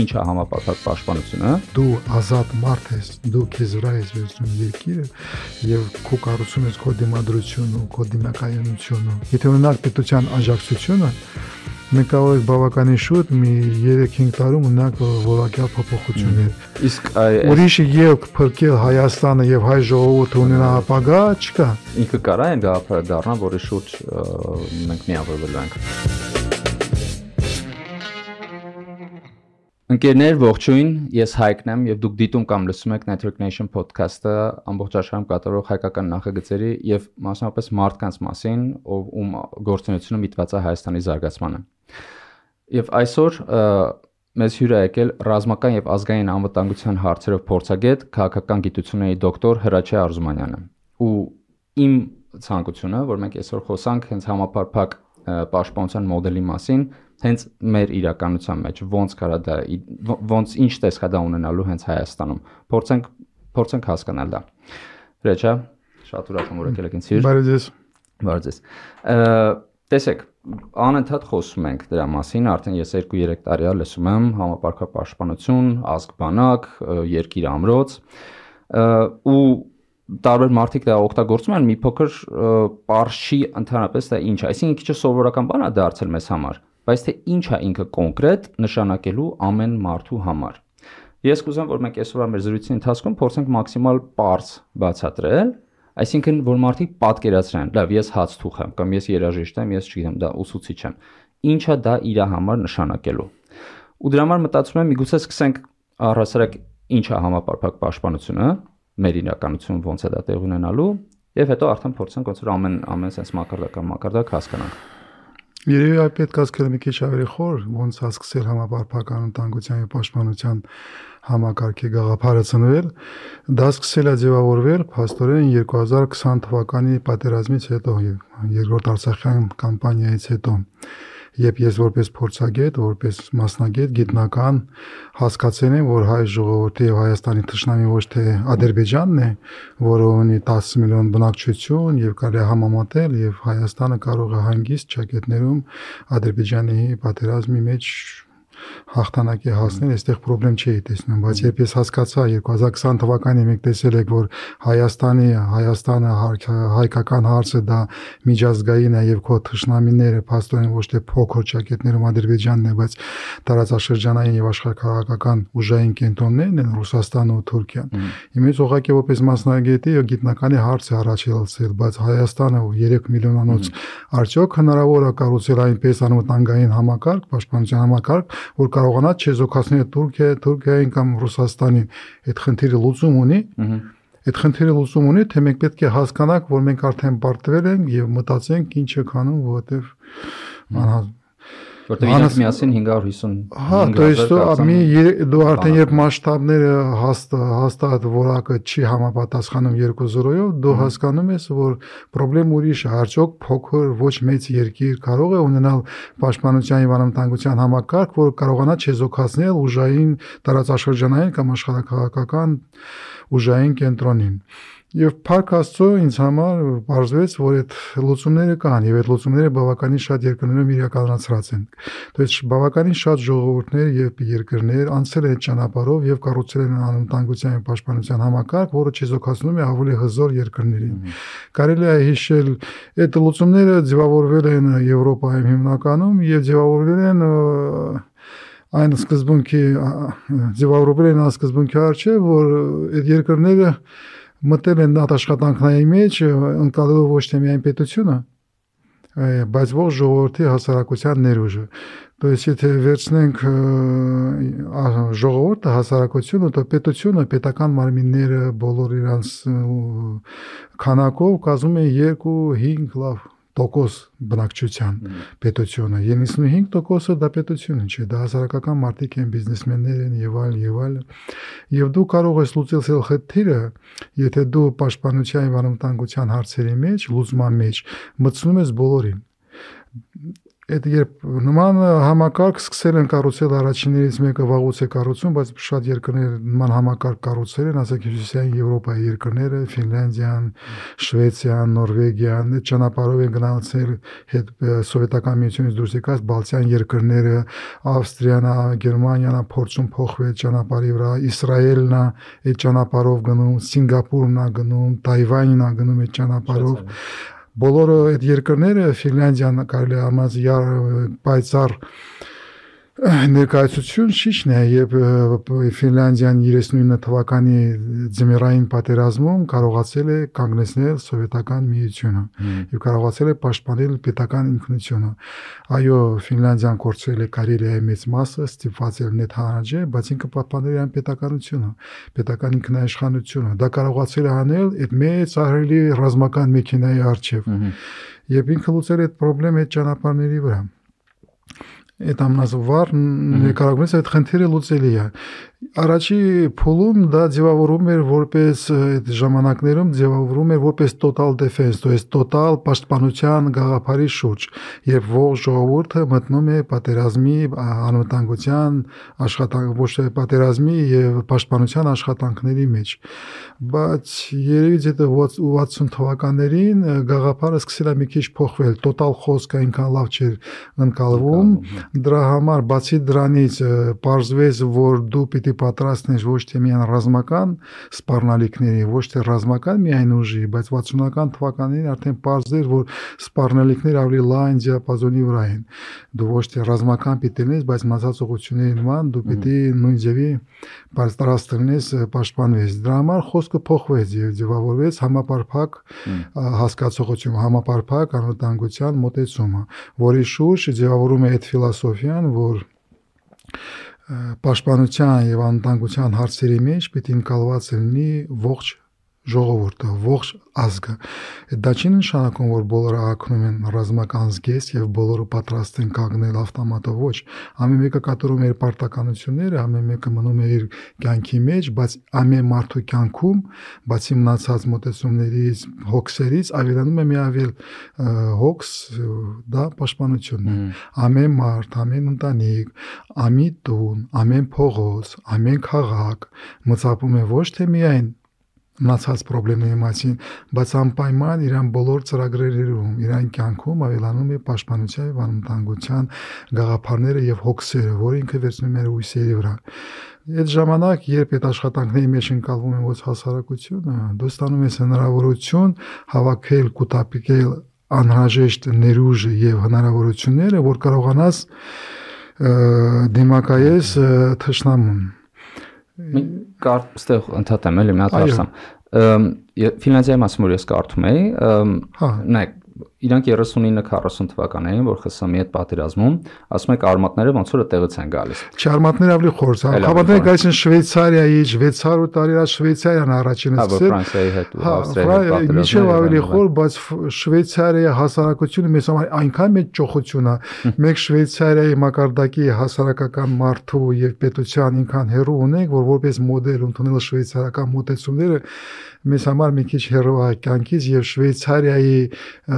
ինչ է համապարփակ պաշտպանությունը։ Դու ազատ մարդ ես, դու քեզ վրա ես վերցնում երկիրը եւ քո կառուցում ես քո դիմադրությունը, քո դիմակայունությունը։ Եթե ունենալ պետության աջակցությունը, մենք կարող ենք բավականին շուտ մի 3-5 տարում ունենալ որակյալ փոփոխություններ։ Իսկ այ Ուրիշը ելք փրկել Հայաստանը եւ հայ ժողովուրդը ունենա ապագա չկա։ ինքը կարա այն գաղափարը դառնա, որի շուրջ մենք միավորվելու ենք։ Ընկերներ, ողջույն, ես Հայկն եմ եւ դուք դիտում կամ լսում եք Network Nation podcast-ը ամբողջ աշխարհում կատարող հայկական նախագծերի եւ մասնավորապես մարդկանց մասին, ով ում գործունեությունը միտված է Հայաստանի զարգացմանը։ Եվ այսօր մեզ հյուր է եկել ռազմական եւ ազգային անվտանգության հարցերով փորձագետ, քաղաքական գիտությունների դոկտոր Հրաչե Արզումանյանը։ Ու իմ ցանկությունը, որ մենք այսօր խոսանք հենց համապարփակ պաշտպանության մոդելի մասին, հենց մեր իրականության մեջ ոնց կարա դա ոնց ինչ տեսք է դա ունենալու հենց Հայաստանում։ Փորձենք փորձենք հասկանալ դա։ Հրաչե, շատ ուրախ եմ որ եկել եք ինձ հյուր։ Բարի ձեզ։ Բարի ձեզ։ Տեսեք, անընդհատ խոսում ենք դրա մասին, արդեն ես 2-3 տարի է լսում եմ համապարփակապաշտպանություն, ազգբանակ, երկիր ամրոց, ու տարբեր մարդիկ դա օգտագործում են մի փոքր չի ընդհանրապես դա ինչ Այսինքն քիչ սովորական բան է դարձել մեզ համար, բայց թե ինչ է ինքը կոնկրետ նշանակելու ամեն մարդու համար։ Ես կուզեմ, որ մենք այսօր մեր զրույցի ընթացքում փորձենք մաքսիմալ པարզ բացատրել, այսինքն որ մարդիկ պատկերացնեն, լավ, ես հաց թուխ եմ կամ ես երաժիշտ եմ, ես չգիտեմ, դա ուսուցիչ եմ։ Ինչա դա իր համար նշանակելու։ Ու դրա համար մտածում եմ, միգուցե սկսենք առհասարակ ինչ է համապարփակ պաշտպանությունը, մեր իրականություն ոնց է դա տեղ ունենալու, եւ հետո արդեն փորձենք ոնց որ ամեն ամեն sense մակարդական մակարդակ հասկանանք։ Երևի այ պետք է ասել մի քիչ ավելի խոր, ոնց է սկսել համապարփական ընտանգության եւ պաշտպանության համակարգի գաղափարը ծնվել։ Դա սկսել է ձևավորվել փաստորեն 2020 թվականի պատերազմից հետո, երկրորդ Արցախյան կամպանիայից հետո երբ ես որպես փորձագետ, որպես մասնագետ, գիտնական հասկացել եմ, որ հայ ժողովրդի եւ Հայաստանի ճշնամի ոչ թե Ադրբեջանն է, որը ունի 10 միլիոն բնակչություն եւ կարելի է համեմատել եւ Հայաստանը կարող է հանգիստ ճակետներում Ադրբեջանի պատերազմի մեջ հաղթանակի հասնել, այստեղ խնդրեմ չի տեսնում, բայց երբ ես հասկացա 2020 թվականին մենք տեսել եք, որ Հայաստանի Հայաստանը հայկական հարցը դա միջազգային է եւ քո թշնամիները փաստորեն ոչ թե փոքր ճակետներում Ադրբեջանն է, բայց տարածաշրջանային եւ աշխարհակաղակական ուժային կենտրոններն են Ռուսաստանը ու Թուրքիան։ Իմից ուղղակի որպես մասնագետի եւ գիտնականի հարց է առաջացել, բայց Հայաստանը 3 միլիոնանոց արդյոք հնարավոր է կառուցել այնպես անվտանգային համակարգ, պաշտպանության համակարգ, որ կարողանա չեզոքացնել Թուրքիա, Թուրքիային կամ Ռուսաստանին այդ խնդիրը լուծում ունի։ Այդ խնդիրը լուծում ունի, թե մենք պետք է հասկանանք, որ մենք արդեն պարտվել ենք եւ մտածենք ինչ է քանում, որովհետեւ անհա որտեղ Հանս- իրենք միասին 550 Հա, то есть դու մի երե- դու արդեն երբ մասշտաբները հաստ հաստատ որակը չի համապատասխանում 2-0-ով, դու հասկանում ես, որ խնդրեմ ուրիշ է, արդյոք փոքր ոչ մեծ երկիր կարող է ունենալ պաշտպանության եւ անվտանգության համակարգ, որ կարողանա չեզոքացնել ուժային տարածաշրջանային կամ աշխարհակաղակական ուժային կենտրոնին։ Եվ Փարք Աստծո ինձ համար բարձվեց, որ այդ լուծումները կան եւ այդ լուծումները բավականին շատ երկրներում իրականացրած են։ Դες բավականին շատ ժողովուրդներ եւ երկրներ անցել են ճանապարհով եւ կառուցել են անվտանգության եւ պաշտպանության համակարգ, որը չեզոքացնում է ավելի հզոր երկրներին։ Կարելի է հիշել այդ լուծումները ձևավորվել են Եվրոպայում հիմնականում եւ ձևավորվել են այն սկզբունքի ձևավորվել են սկզբունքի արժե, որ այդ երկրները մտել են այդ աշխատանքների մեջ, ընկալելով ոչ թե միայն պետությունը, այ, բայց ողջ ժողովրդի հասարակության ներուժը։ То есть եթե վերցնենք ը, ա, ժողովուրդը հասարակությունը, то պետությունը, պետական մարմինները բոլոր իրանց ը, քանակով կազմում են 2-5 լավ տոկոս բնակչության պետությունը 95%-ը դա պետությունը չէ դա հասարակական մարդիկ են բիզնեսմեններ են եւ այլ եւ այլ եւ դու կարող ես լուծել խնդիրը եթե դու պաշտպանության եւ անվտանգության հարցերի մեջ լուծման մեջ մտցնում ես բոլորին այդ երբ նման համակարգ սկսել են կառուցել առաջիններից մեկը վաղուց է կառուցում, բայց շատ երկրներ նման համակարգ կառուցել են, ասենք Հյուսիսային Եվրոպայի երկրները, Ֆինլանդիան, Շվեյցիան, Նորվեգիան, ճանապարհով են գնացել հետ սովետական միությունից դուրս եկած Բալտյան երկրները, Ավստրիան, Գերմանիան փորձում փոխվել ճանապարհի վրա, Իսրայելն է այդ ճանապարհով գնում, Սինգապուրն է գնում, Թայվանն է գնում այդ ճանապարհով բոլորը այդ երկրները Ֆինլանդիան կարելի է ամաց պայծառ ներկայացություն շիշն է եւ Ֆինլանդիան 39 թվականի ձմեռային պատերազմում կարողացել է կանգնեցնել սովետական միությունը եւ կարողացել է պաշտպանել պետական ինքնությունը այո Ֆինլանդիան կորցրել է Կարելիայի մեծ մասը ստիպված էր net հանրաճե բայց ինքը պահպանել է պետականությունը պետական ինքնաիշխանությունը դա կարողացել է անել այդ մեծ ահրելի ռազմական մեքենայի արչեւ եւ ինքը լուծել է այդ խնդրեմ այդ ճանապարհների վրա այդ ամնազվար ներկայացումից այդ խնդիրը լուծելի է Առաջի փուլում դա ձևավորում էր որպես այդ ժամանակներում ձևավորում էր որպես total defense, то есть total պաշտպանության գաղափարի շուրջ, երբ ողջ ժողովուրդը մտնում է պատերազմի անվտանգության աշխատանք, ոչ թե պատերազմի եւ պաշտպանության աշխատանքների մեջ։ Բայց երևի դե 60 թվականներին գաղափարը սկսել է մի քիչ փոխվել, total խոսքը այնքան լավ չէր ընկալվում։ Դրա համար բացի դրանից պարզվեց, որ դու պիտի պատրաստներ ոչ թե միայն ռազմական սպառնալիքների, ոչ թե ռազմական միայն ուժի, բայց 60-ական թվականներին արդեն པարզ էր, որ սպառնալիքները ավելի լայն դիապազոնի վրա են։ Դու ոչ թե ռազմական պիտի լինես, բայց մացածողությունների նման դու պիտի նույն ձևի պատրաստ լինես պաշտպանվես։ Դրա համար խոսքը փոխվեց եւ ձևավորվեց համապարփակ հասկացողություն, համապարփակ անվտանգության մոտեցումը, որի շուրջ ձևավորում է այդ ֆիլոսոֆիան, որ պաշտպանության եւ անվտանգության հարցերի մեջ պիտի ընկալված լինի ողջ ժողովուրդը, ողջ ազգը։ Դա չի նշանակում, որ բոլորը ակնում են ռազմական զգեստ եւ բոլորը պատրաստ են կանգնել ավտոմատով ոչ։ Ամեն մեկը կատարում է իր պարտականությունները, ամեն մեկը մնում է իր կյանքի մեջ, բայց ամեն մարդու կյանքում, բացի մնացած մտածումներից, հոգսերից, ավելանում է մի ավել հոգս, դա պաշտպանությունն է։ Ամեն մարդ, ամեն ընտանիք, ամեն տուն, ամեն փողոց, ամեն քաղաք մծապում է ոչ թե միայն մնացած խնդիրների մասին, բայց անպայման իրան բոլոր ծրագրերում, իրան կյանքում ավելանում է պաշտպանության եւ անվտանգության գաղափարները եւ հոգսերը, որը ինքը վերցնում է ուսերի վրա։ Այդ ժամանակ, երբ այդ աշխատանքների մեջ ընկալվում է ոչ հասարակությունը, դու ստանում ես հնարավորություն հավաքել, կուտապիկել անհրաժեշտ ներուժը եւ հնարավորությունները, որ կարողանաս դիմակայես թշնամուն կար ստեղ ընդհատեմ էլի մի հատ հարցամ Ֆինլանդիայի մասին որ ես կարդում էի հա նայեք իրանք 39-40 թվականներին, որ ԽՍՀՄ-ի հետ պատերազմում, ասում եք արմատները ոնց որ տեղից են գալիս։ Չարմատները ավելի խորս, հավատները գալիս են Շվեյցարիայի, 600 տարի առաջ Շվեյցարիան առաջինը սկսել։ Հա, Ֆրանսիայի հետ ու Ավստրիայի հետ պատերազմը։ Միջև ավելի խոր, բայց Շվեյցարիայի հասարակությունը մեզ համար այնքան մեծ ճոխություն է։ Մեկ Շվեյցարիայի մակարդակի հասարակական մարդու եւ պետության ինքան հերո ունենք, որ որպես մոդել ընդունել շվեյցարական մոտեցումները մեզ համար մի քիչ հերո է կյանքից եւ Շվեյցարիայի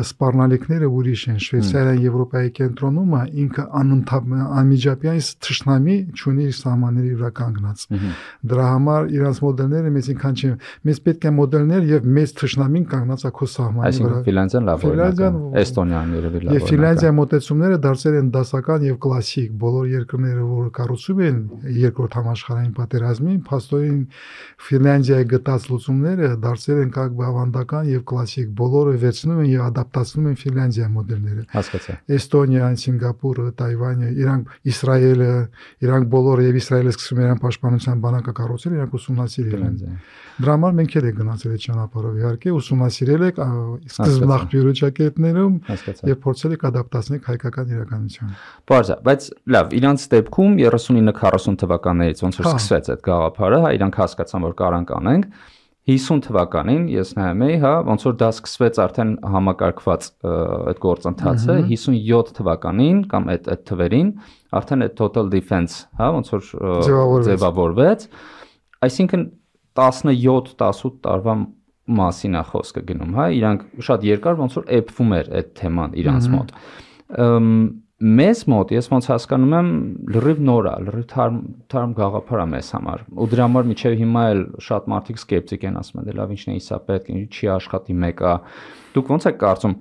սպառնալիքները ուրիշ են։ Շվեյցարիան Եվրոպայի կենտրոնում է, ինքը անընդհատ անմիջապյան թշնամի ճունի իր սահմանների վրա կանգնած։ Դրա համար իրանց մոդելները մեզ ինքան չեն։ Մեզ պետք է մոդելներ եւ մեծ թշնամին կանգնած է քո սահմանի վրա։ Այսինքն Ֆինլանդիան լավ օրինակ է։ Էստոնիան երևի լավ օրինակ է։ Եվ Ֆինլանդիայի մոտեցումները դարձել են դասական եւ կլասիկ։ Բոլոր երկրները, որ կառուցում են երկրորդ համաշխարհային պատերազմին, փաստորեն Ֆինլանդիայի գտած լուծումները դարձել են կակ բավանդական եւ կլասիկ, բոլորը վերցնում են եւ ադապտացնում են Ֆինլանդիա մոդելները։ Հասկացա։ Էստոնիան, Սինգապուրը, Թայվանը, իրանք Իսրայելը, իրանք բոլորը եւ Իսրայելը սկսում իրան պաշտպանության բանակը կառուցել, իրանք ուսումնասիրել են։ Դրա համար մենք էլ ենք գնացել այդ ճանապարհով իհարկե ուսումնասիրել ենք սկզբնախ բյուրոճակետներում եւ փորձել ենք ադապտացնել հայկական իրականությանը։ Բարձր, բայց լավ, իրանց դեպքում 39-40 թվականներից ոնց որ հա։ սկսվեց այդ գաղափարը, հա իրանք հասկացան որ կարան կանենք 50 թվականին ես նայում էի, հա, ոնց որ դա սկսվեց արդեն համակարգված այդ գործընթացը 57 թվականին կամ այդ այդ թվերին արդեն այդ total defense, հա, ոնց որ ձևավորվեց։ Այսինքն 17-18 տարվա մասին է խոսքը գնում, հա, իրանք շատ երկար ոնց որ էփվում էր այդ թեման իրանց մոտ մեզ մոտ ես ոնց հասկանում եմ լրիվ նոր է, լրիվ թարմ թարմ գաղափար է մեզ համար։ Ու դրա համար միջև հիմա էլ շատ մարդիկ սկեպտիկ են ասում, դե լավ ինչն է իսա պետք, ինչի չի աշխատի մեկը։ Դուք ոնց եք կարծում,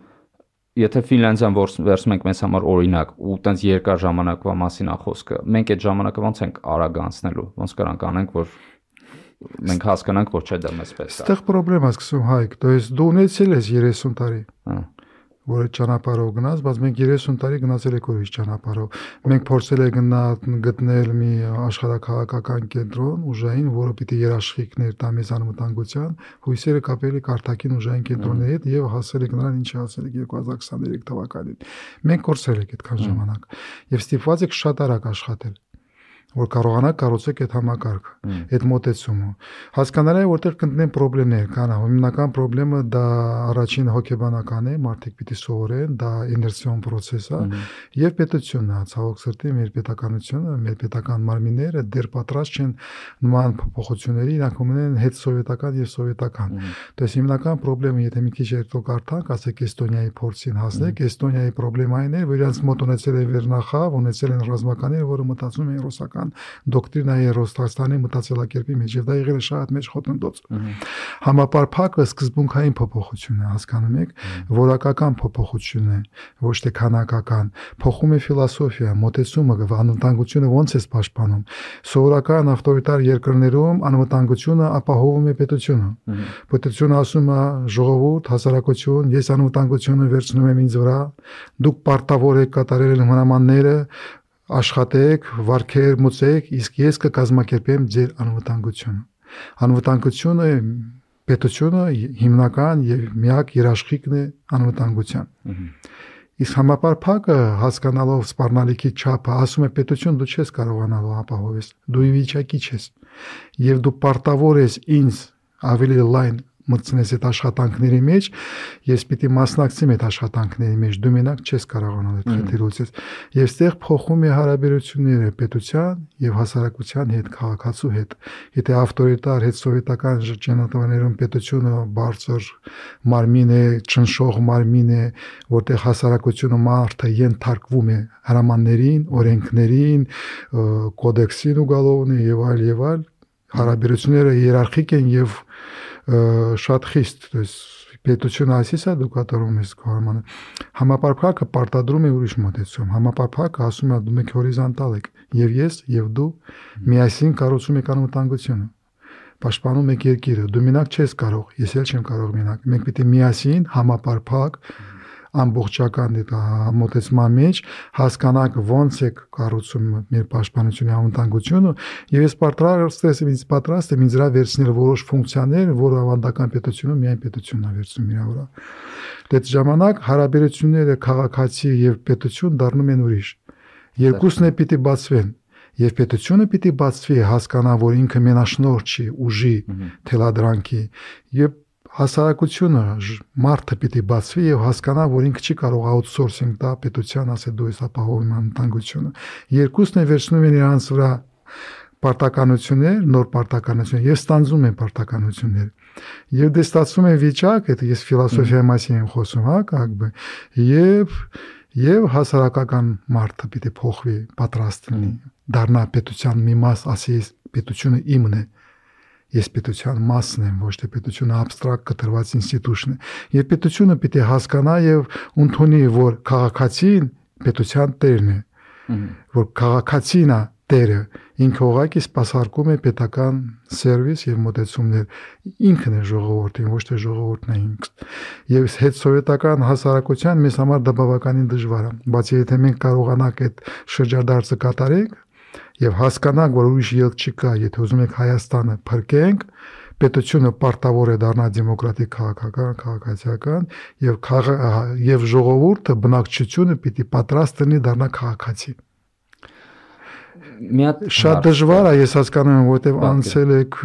եթե Ֆինլանդիան վերցում ենք մեզ համար օրինակ ու տենց երկար ժամանակվա մասին է խոսքը, մենք այդ ժամանակը ոնց ենք արագ անցնելու, ոնց կարանք անենք, որ մենք հասկանանք, որ չէ դա մեզ պետք է։ Այստեղ խնդրեմա սկսում հայք, դու ես դու ունեցել ես 30 տարի։ Հա որ այդ ճանապարհով գնաց, բայց մենք 30 տարի գնացել ենք ուրիշ ճանապարհով։ Մենք փորձել ենք գնա գտնել մի աշխարհակաղակական կենտրոն ուժային, որը պիտի երաշխիքներ տա մեզ անվտանգության, հույսերը կապել ենք արտաքին ուժային կենտրոնների հետ եւ հասել ենք նրան, ինչի հասել ենք 2023 թվականին։ Մենք կորցրել ենք այդքան ժամանակ եւ ստիպված եք շատ արագ աշխատել որ կարողանաք կառուցեք այդ համակարգը, այդ մոտեցումը։ Հասկանալի է, որտեղ կընկնեն խնդիրներ, կան հիմնական խնդրեմը դա առաջին հոգեբանական է, մարդիկ պիտի սովորեն, դա իներցիոն process է, եւ պետությունն է, ցավոք սրտի մեր պետականությունը, մեր պետական մարմինները դեռ պատրաստ չեն նման փոփոխությունների, իրանք ունեն հետ սովետական եւ սովետական։ Դες հիմնական խնդրեմը, եթե մի քիչ երթո կարդանք, ասեք Էստոնիայի փորձին հասնեք, Էստոնիայի խնդրեմային է, որ իրանք մոտ ունեցել է վերնախավ, ունեցել են ռազմականներ, որը մտածում են ռուսական ռուսական դոկտրինայի Ռոստաստանի մտածելակերպի մեջ եւ դա եղել է շատ մեջ խոտննդոց։ Համապարփակը սկզբունքային փոփոխություն է, հասկանում եք, որակական փոփոխություն է, ոչ թե քանակական։ Փոխում է ֆիլոսոֆիա, մոտեցումը, անվտանգությունը ոնց է պաշտպանում։ Սովորական ավտորիտար երկրներում անվտանգությունը ապահովում է պետությունը։ Պետությունը ասում է ժողովուրդ, հասարակություն, ես անվտանգությունը վերցնում եմ ինձ վրա, դուք պարտավոր եք կատարել հրամանները, աշխատեք, վարկեր մուծեք, իսկ ես կկազմակերպեմ ձեր անվտանգությունը։ Անվտանգությունը պետությունը հիմնական եւ միակ երաշխիքն է անվտանգության։ Իսկ համապարփակը հասկանալով սպառնալիքի չափը ասում է պետություն դու չես կարողանալու ապահովես։ Դու ի վիճակի չես։ Եվ դու պարտավոր ես ինձ ավելի լայն մտցնես այդ աշխատանքների մեջ, ես պիտի մասնակցեմ այդ աշխատանքների մեջ, դու մենակ չես կարողանալ այդ խնդիրը լուծել։ Եվ ստեղ փոխում է հարաբերությունները պետության եւ հասարակության հետ, քաղաքացու հետ։ Եթե ավտորիտար հետ սովետական շրջանատավներում պետությունը բարձր մարմին է, ճնշող մարմին է, որտեղ հասարակությունը մարդը ենթարկվում է հրամաններին, օրենքներին, կոդեքսին ու գալովն եւ այլ եւ այլ հարաբերությունները իերարխիկ են եւ շատ խիստ, то есть պետությունը այսիս է դու կատարում ես քո հարմանը համապարփակը պարտադրում է ուրիշ մոտեցում համապարփակը ասում է դու մեկ հորիզոնտալ եք եւ ես եւ դու միասին կառուցում եք անվտանգությունը պաշտպանում եք երկիրը դու մենակ չես կարող ես էլ չեմ կարող մենակ մենք պիտի միասին համապարփակ ամբողջական դա մոտեցման մեջ հասկանանք ոնց է կառուցում մեր պաշտպանությունը անվտանգությունը եւ ես պատրաստ եմ ինձ պատրաստ եմ ինձ վրա վերցնել որոշ ֆունկցիաներ, որը ավանդական պետությունը միայն պետությունն է վերցնում իր վրա։ Դե ժամանակ հարաբերությունները քաղաքացի եւ պետություն դառնում են ուրիշ։ Երկուսն է պիտի բացվեն եւ պետությունը պիտի բացվի հասկանա որ ինքը մենաշնոր չի ուժի թելադրանքի եւ հասարակությունը մարդը պիտի բացվի եւ հասկանա, որ ինքը չի կարող outsourcing տա պետության ասեդու այս ապահովման ընտանգությունը։ Երկուսն է վերցնում են իրանց վրա պարտականություններ, նոր պարտականություններ եւ ստանձնում են պարտականություններ։ Եվ դե ստացվում է վիճակ, այդ ես ֆիլոսոֆիայի մասին եմ խոսում, հա, կագբը, եւ եւ հասարակական մարդը պիտի փոխվի, պատրաստ լինի, դառնա պետության մի մաս, ասի, պետությունը իմն է։ Իմ ես պետության մասն եմ, ոչ թե պետությունը абստրակտ կտրված ինստիտուտն է։ Եվ պետությունը պիտի հասկանա եւ ընդունի, որ քաղաքացին պետության տերն է, որ քաղաքացին է տերը, ինքը ուղակի սпасարկում է պետական սերվիս եւ մոտեցումներ։ Ինքն է ժողովրդին, ոչ թե ժողովուրդն է ինքն։ Եվ հետ սովետական հասարակության մեզ համար դա բավականին դժվար է, բայց եթե մենք կարողանանք այդ շրջադարձը կատարենք, եւ հասկանանք, որ ուրիշ ելք չկա, եթե ուզում եք Հայաստանը փրկենք, պետությունը պարտավոր է դառնալ դեմոկրատիկ քաղաքական, քաղաքացիական եւ եւ ժողովուրդը բնակչությունը պիտի պատրաստ լինի դառնալ քաղաքացի մի հատ շատ դժվար է ես հասկանում եմ որովհետև անցել եք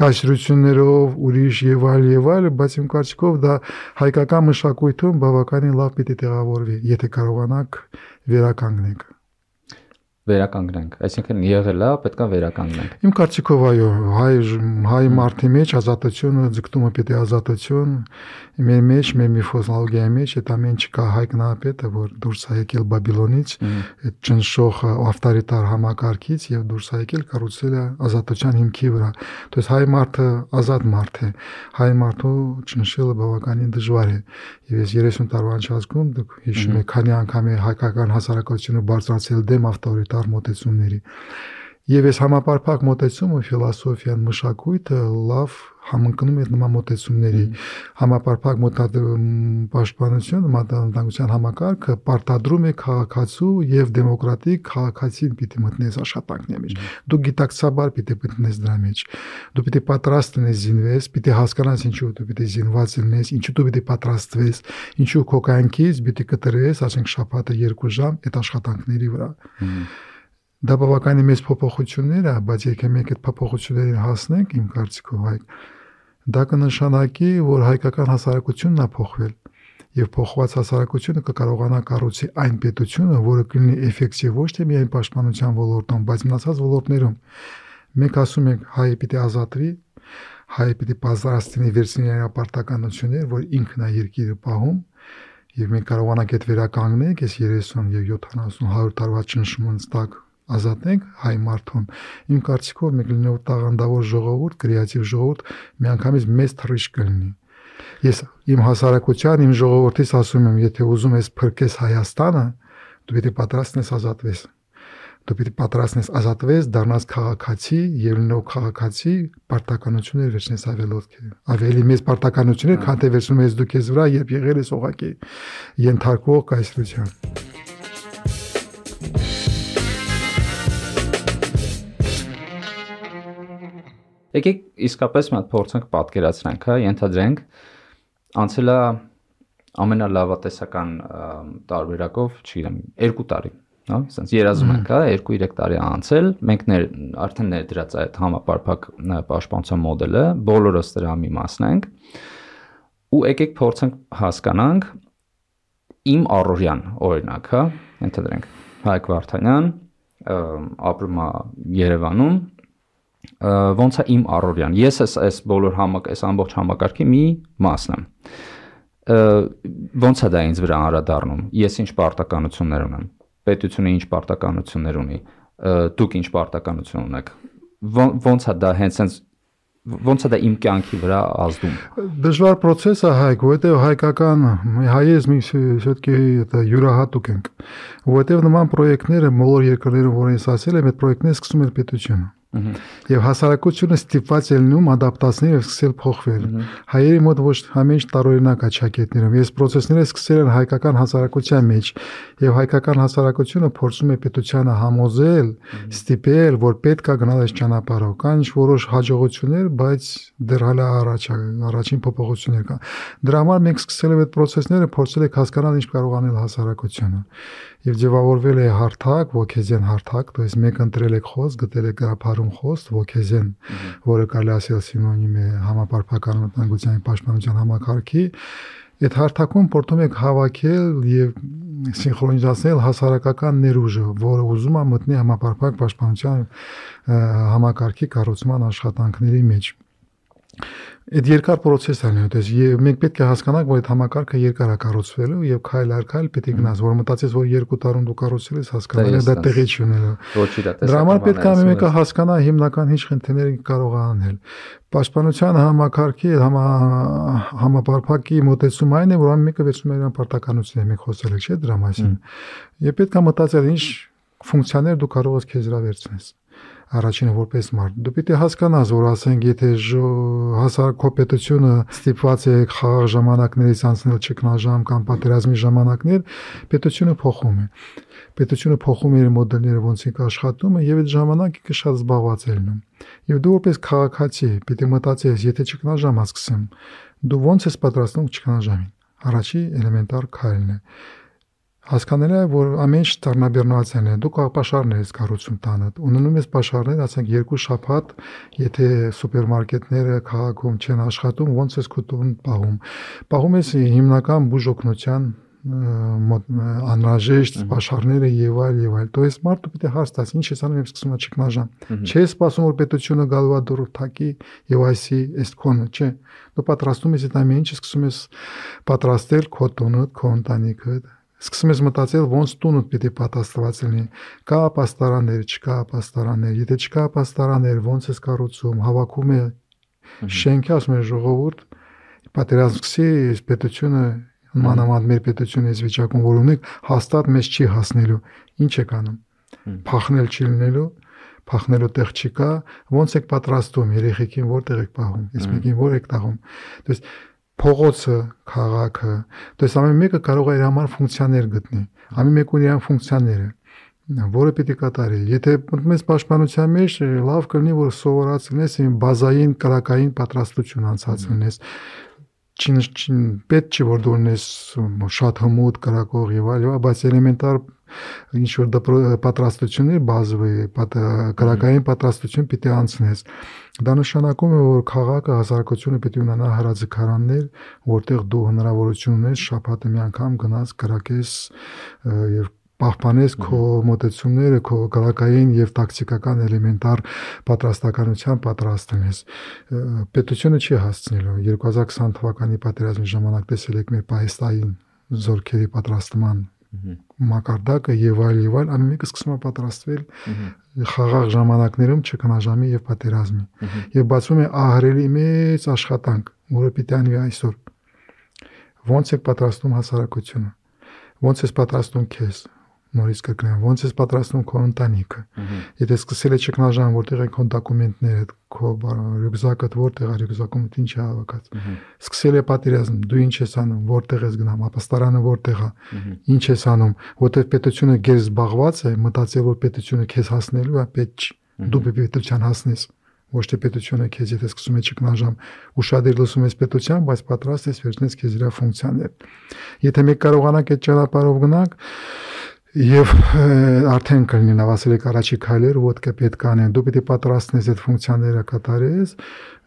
կայսրություններով ուրիշ եւ այլ եւ այլ բայց իմ կարծիքով դա հայկական մշակույթում բավականին լավ պիտի տեղավորվի եթե կարողանաք վերականգնենք վերականգնենք։ Այսինքն եղել է, պետքա վերականգնենք։ Իմ կարծիքով այո, հայ հայ մարդի մեջ ազատությունը ձգտումը պիտի ազատություն, մեր մեջ, մեր միֆոլոգիայի մեջ այդ ամեն չկա հայ կնապետը, որ դուրս է եկել Բաբիլոնից, այդ ճնշող ավտորիտար համակարգից եւ դուրս է եկել կառուցել է ազատության հիմքի վրա։ Դες հայ մարդը ազատ մարդ է։ Հայ մարդու ճնշելը բավականին դժվար է։ Եվ ես 30 տարվա ընթացքում դուք հիշում եք, քանի անգամ է հայկական հասարակությունը բարձրացել դեմ ավտորիտար մոտեցումների։ Եվ այս համապարփակ մոտեցումը ֆիլոսոֆիան մշակույթը լավ համընկնում է նման մոտեցումների համապարփակ պաշտպանությունը մատանտանգության համակարգը պարտադրում է քաղաքացու եւ դեմոկրատիկ քաղաքացին պիտի մտնես աշխատանքների մեջ դու գիտակցաբար պիտի մտնես դրա մեջ դու պիտի պատրաստ լինես զինվես պիտի հասկանաս ինչու դու պիտի զինված լինես ինչու դու պիտի պատրաստվես ինչու քո կյանքից պիտի կտրես ասենք շաբաթը 2 ժամ այդ աշխատանքների վրա դա բավականին մեծ փոփոխություններ է, բայց եկե մենք այդ փոփոխություններին հասնենք, իմ կարծիքով հայ Դա կնշանակի, որ հայկական հասարակությունն է փոխվել եւ փոխված հասարակությունը կկարողանա կառուցի այն պետությունը, որը կլինի էֆեկտիվ ոչ թե միայն պաշտպանության ոլորտում, բայց մնացած ոլորտներում։ Մենք ասում ենք հայը պիտի ազատվի, հայը պիտի պատրաստի վերցնի իր ապարտականություններ, որ ինքն է երկիրը պահում, եւ մենք կարողանանք այդ վերականգնել, այս 30 եւ 70 100 տարվա ճնշումից տակ ազատենք հայ մարդուն։ Իմ կարծիքով մենք լինելով տաղանդավոր ժողովուրդ, կրեատիվ ժողովուրդ, միանգամից մեծ թռիչք կլինի։ Ես իմ հասարակության, իմ ժողովրդից ասում եմ, եթե ուզում ես փրկես Հայաստանը, դու պետք է պատրաստ ես ազատվես։ Դու պետք է պատրաստ ես ազատվես, դառնաս քաղաքացի եւ լինով քաղաքացի պարտականություններ վերցնես ավելոց։ Ավելի մեծ պարտականություններ, քան թե վերցնում ես դու քեզ վրա, երբ եղել ես օղակի ենթարկվող կայսրության։ Եկեք իսկապես մի հատ փորձենք պատկերացնենք, հա, ենթադրենք անցել է ամենալավատեսական տարբերակով, չգիտեմ, 2 տարի, հա, ասենց երազում ենք, հա, 2-3 տարի անցել, մենք ներ արդեն ներդրած այդ համապարփակ պաշտպանության մոդելը, բոլորս դրա մի մասն ենք։ Ու եկեք փորձենք հասկանանք իմ առօրյան օրինակ, հա, ենթադրենք Հայկ Վարդանյան ապրում է Երևանում ոնց է իմ առօրյան։ Ես էս այս բոլոր համակ, այս ամբողջ համակարգի մի մասն եմ։ Ոնց է դա ինձ վրա անդրադառնում։ Ես ինչ պարտականություններ ունեմ։ Պետությունը ինչ պարտականություններ ունի։ Դուք ինչ պարտականություն ունեք։ Ոնց է դա հենց հենց ոնց է դա իմ կյանքի վրա ազդում դժվար process է հայք որովհետեւ հայկական հայերս մի все-таки это յուրահատուկ ենք որովհետեւ նման պրոյեկտները բոլոր երկրներում որ ես ասել եմ այդ պրոյեկտները սկսում են պետությունը Եվ հասարակությունը ստիպված է լինում ադապտացնել եւ սկսել փոխվել։ Հայերի մոտ ոչ համենջ տարօրինակ է ճակետներում։ Ես process-ները սկսել են հայկական հասարակության մեջ եւ հայկական հասարակությունը փորձում է պետությանը համոզել, ստիպել, որ պետք է գնալ այս ճանապարհով։ Կան ինչ որոշ հաջողություններ, բայց դեռ հələ առաջ առաջին փոփոխություններ կան։ Դրա համար մենք սկսել ենք այդ process-ները, փորձել ենք հասկանալ ինչ կարող անել հասարակությունը եւ ձևավորվել է հարթակ, ոգեզեն հարթակ, то есть մեկ ընտրել եք խոս, գտել եք գրափարում խոս, ոգեզեն, որը կարելի ասել սինոնիմ է համապարփական անվտանգության պաշտպանության համակարգի, այդ հարթակում փորձում եք հավաքել եւ սինխրոնիզացնել հասարակական ներուժը, որը ուզում է մտնի համապարփակ պաշտպանության համակարգի կառուցման աշխատանքների մեջ Այդ երկար process է նույնպես եւ մենք պետք է հասկանանք, որ այդ համակարգը երկար է կառուցվելու եւ քայլ առ քայլ պետք է գնաս, որ մտածես, որ երկու տարում դու կառուցել ես, հասկանալ ես դա տեղի չունենա։ Դրա համար պետք է մեկը հասկանա հիմնական ինչ խնդիրներ կարող է անել։ Պաշտպանության համակարգի համա համապարփակի մոտեցում այն է, որ ամեն մեկը վերցնում է իր պարտականությունը, մենք խոսել ենք, չէ՞ դրա մասին։ Եվ պետք է մտածել ինչ ֆունկցիաներ դու կարող ես քեզ վրա վերցնես առաջինը որպես մարդ։ Դու պիտի հասկանաս, որ ասենք, եթե հասարակապետությունը ստիպված է խաղաղ ժամանակներից անցնել ճգնաժամ կամ պատերազմի ժամանակներ, պետությունը փոխում է։ Պետությունը փոխում է իր մոդելները ոնց է աշխատում եւ այդ ժամանակը կը շատ զբաղված է լինում։ Եվ դու որպես քաղաքացի պիտի մտածես, եթե ճգնաժամ հասկսեմ, դու ոնց ես պատրաստվում ճգնաժամին։ Առաջի էլեմենտար քայլն է Հասկանալի է, որ ամեն ինչ դառնաբեռնվածային է։ Դու կապաշարներ ես կառուցում տանը։ Ունենում ես պաշարներ, ասենք երկու շաբաթ, եթե սուպերմարկետները քաղաքում չեն աշխատում, ոնց ես քո տուն պահում։ Պահում ես հիմնական բուժօգնության անհրաժեշտ աշխարհները եւ այլ եւ այլ։ То есть մարդը պիտի հարց ինչ ես անում եւ սկսում է ճգնաժամ։ Չէ սպասում որ պետությունը գալու է դուրս թակի եւ այսի էս քոնը, չէ։ Դու պատրաստում ես այդ ամեն ինչը սկսում ես պատրաստել քո տունը, քո ընտանիքը, սկսում ես մտածել ոնց տունդ պիտի պատասխանված լինի կա ապաստարաններ չկա ապաստարաններ եթե չկա ապաստարաններ ոնց ես կառուցում հավաքում է շենքի ասում է ժողովուրդ պատերազմ սկսի պետությունը մանավանդ մեր պետությունը այս վիճակում որ ունենք հաստատ մեզ չի հասնելու ինչ է կանում փախնել չի լինելու փախնելու տեղ չկա ոնց եք պատրաստում երեխեքին որտեղ եք պահում ես մեկին որ եք տաղում то есть փողոցը, քաղաքը, դες ամեն մեկը կարող է իր համար ֆունկցիաներ գտնի։ Ամեն մեկը ունի իր ֆունկցիաները որը պիտի կատարի։ Եթե մտնում ես պաշտպանության մեջ, լավ կլինի, որ սովորացնես իմ բազային կրակային պատրաստություն անցած լինես չին չին պետք չի որ դու ունես շատ հմուտ կրակող եւ այլ, բայց էլեմենտար ինչ որ պատրաստություններ բազովի կրակային պատրաստություն պիտի անցնես դա նշանակում է որ քաղաքը հասարակությունը պիտի ունենա հրաձգարաններ որտեղ դու հնարավորություն ունես շաբաթը մի անգամ գնաս կրակես եւ պահպանես քո մոտեցումները, քո գլակային եւ տակտիկական էլեմենտար պատրաստականության պատրաստ լինես։ Պետությունը չի հասցնելու 2020 թվականի պատերազմի ժամանակ տեսել եք մեր Պահեստային զորքերի պատրաստման մակարդակը եւ այլ եւ այլ ամեն մեկը սկսում է պատրաստվել խաղաղ ժամանակներում չքնաժամի եւ պատերազմի եւ բացվում է ահրելի մեծ աշխատանք որը պիտի անի այսօր ո՞նց է պատրաստում հասարակությունը ո՞նց է պատրաստում քեզ նորից կգնամ ո՞նց ես պատրաստում քո ընտանիքը եթե սկսել է ճգնաժամ որտեղ են քո դոկումենտները քո ռյուկզակը որտեղ է ռյուկզակում ինչ է հավաքած սկսել է պատերազմ դու ինչ ես անում որտեղ ես գնամ ապաստարանը որտեղ է ինչ ես անում որտեղ պետությունը գեր զբաղված է մտածել որ պետությունը քեզ հասնելու է պետք դու պետության հասնես ոչ թե պետությունը քեզ եթե սկսում է ճգնաժամ ուշադիր լսում ես պետության, բայց պատրաստ ես վերցնես քեզ իր ֆունկցիաներ։ Եթե մեկ կարողանանք այդ ճանապարհով գնանք, Եվ արդեն կլինի նավասիրեք առաջի քայլեր, ոդկա պետք անեն։ Դու պիտի պատրաստես այդ ֆունկցիաները կատարես,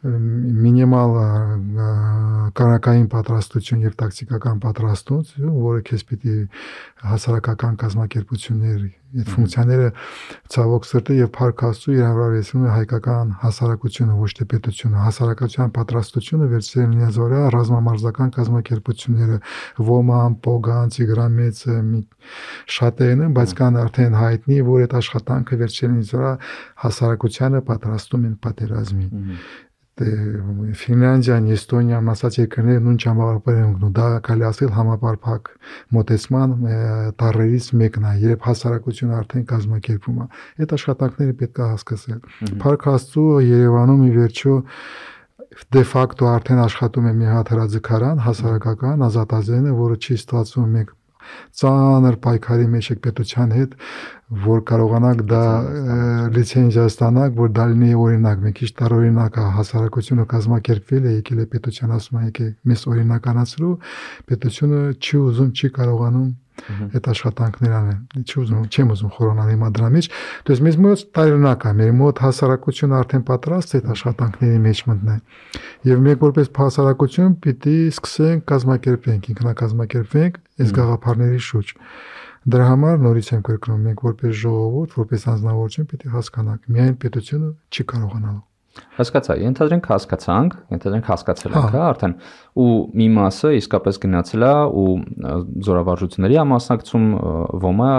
մինիմալ կարակային պատրաստություն եւ տակտիկական պատրաստություն, որը քեզ պիտի հասարակական կազմակերպություններ այդ ֆունկցիաները ցավոք սրտի եւ փառքաստու իրավարեցնում է հայկական հասարակությունը ոչ թե պետությունը հասարակության պատրաստությունը վերցրել նրանց վրա ռազմամարզական կազմակերպությունները ոման պոգան ծիգրամեցը շատերն են բայց կան արդեն հայտնի որ այդ աշխատանքը վերցրել վրա հասարակությանը պատրաստում են պատերազմի Ֆինլանդիան, Էստոնիան, ասած երկրները նույն ճամբարապար են գնում։ Դա կարելի ասել համապարփակ մոտեցման տարերից մեկն է, երբ հասարակությունը արդեն կազմակերպվում է։ Այդ աշխատանքները պետք է հասկացել։ Փառք Աստծո Երևանում ի վերջո դե ֆակտո արդեն աշխատում է մի հատ հրաձգարան հասարակական ազատազենը, որը չի ստացվում մեկ ծանր պայքարի մեջ եք պետության հետ, որ կարողանաք դա լիցենզիա ստանաք, որ դա լինի օրինակ, մի քիչ տարօրինակ է հասարակությունը կազմակերպվել է, եկել է պետության ասում է եկե մեզ օրինականացրու, պետությունը չի ուզում, չի կարողանում այդ աշխատանքներ անեն։ Չի ուզում, չեմ ուզում խորանալ հիմա դրա մեջ։ То есть մեզ մոտ տարօրինակ է, մեր մոտ հասարակությունը արդեն պատրաստ է այդ աշխատանքների մեջ մտնել։ Եվ մենք որպես հասարակություն պիտի սկսենք կազմակերպենք, ինքնակազմակերպենք այս գաղափարների շուրջ։ Դրա համար նորից եմ կրկնում, մենք որպես ժողովուրդ, որպես անձնավորություն պիտի հասկանանք, միայն պետությունը չի կարողանալու։ Հասկացա, ենթադրենք հասկացանք, ենթադրենք հասկացել ենք, հա, արդեն ու մի մասը իսկապես գնացել է ու զորավարժությունների ամասնակցում ոմա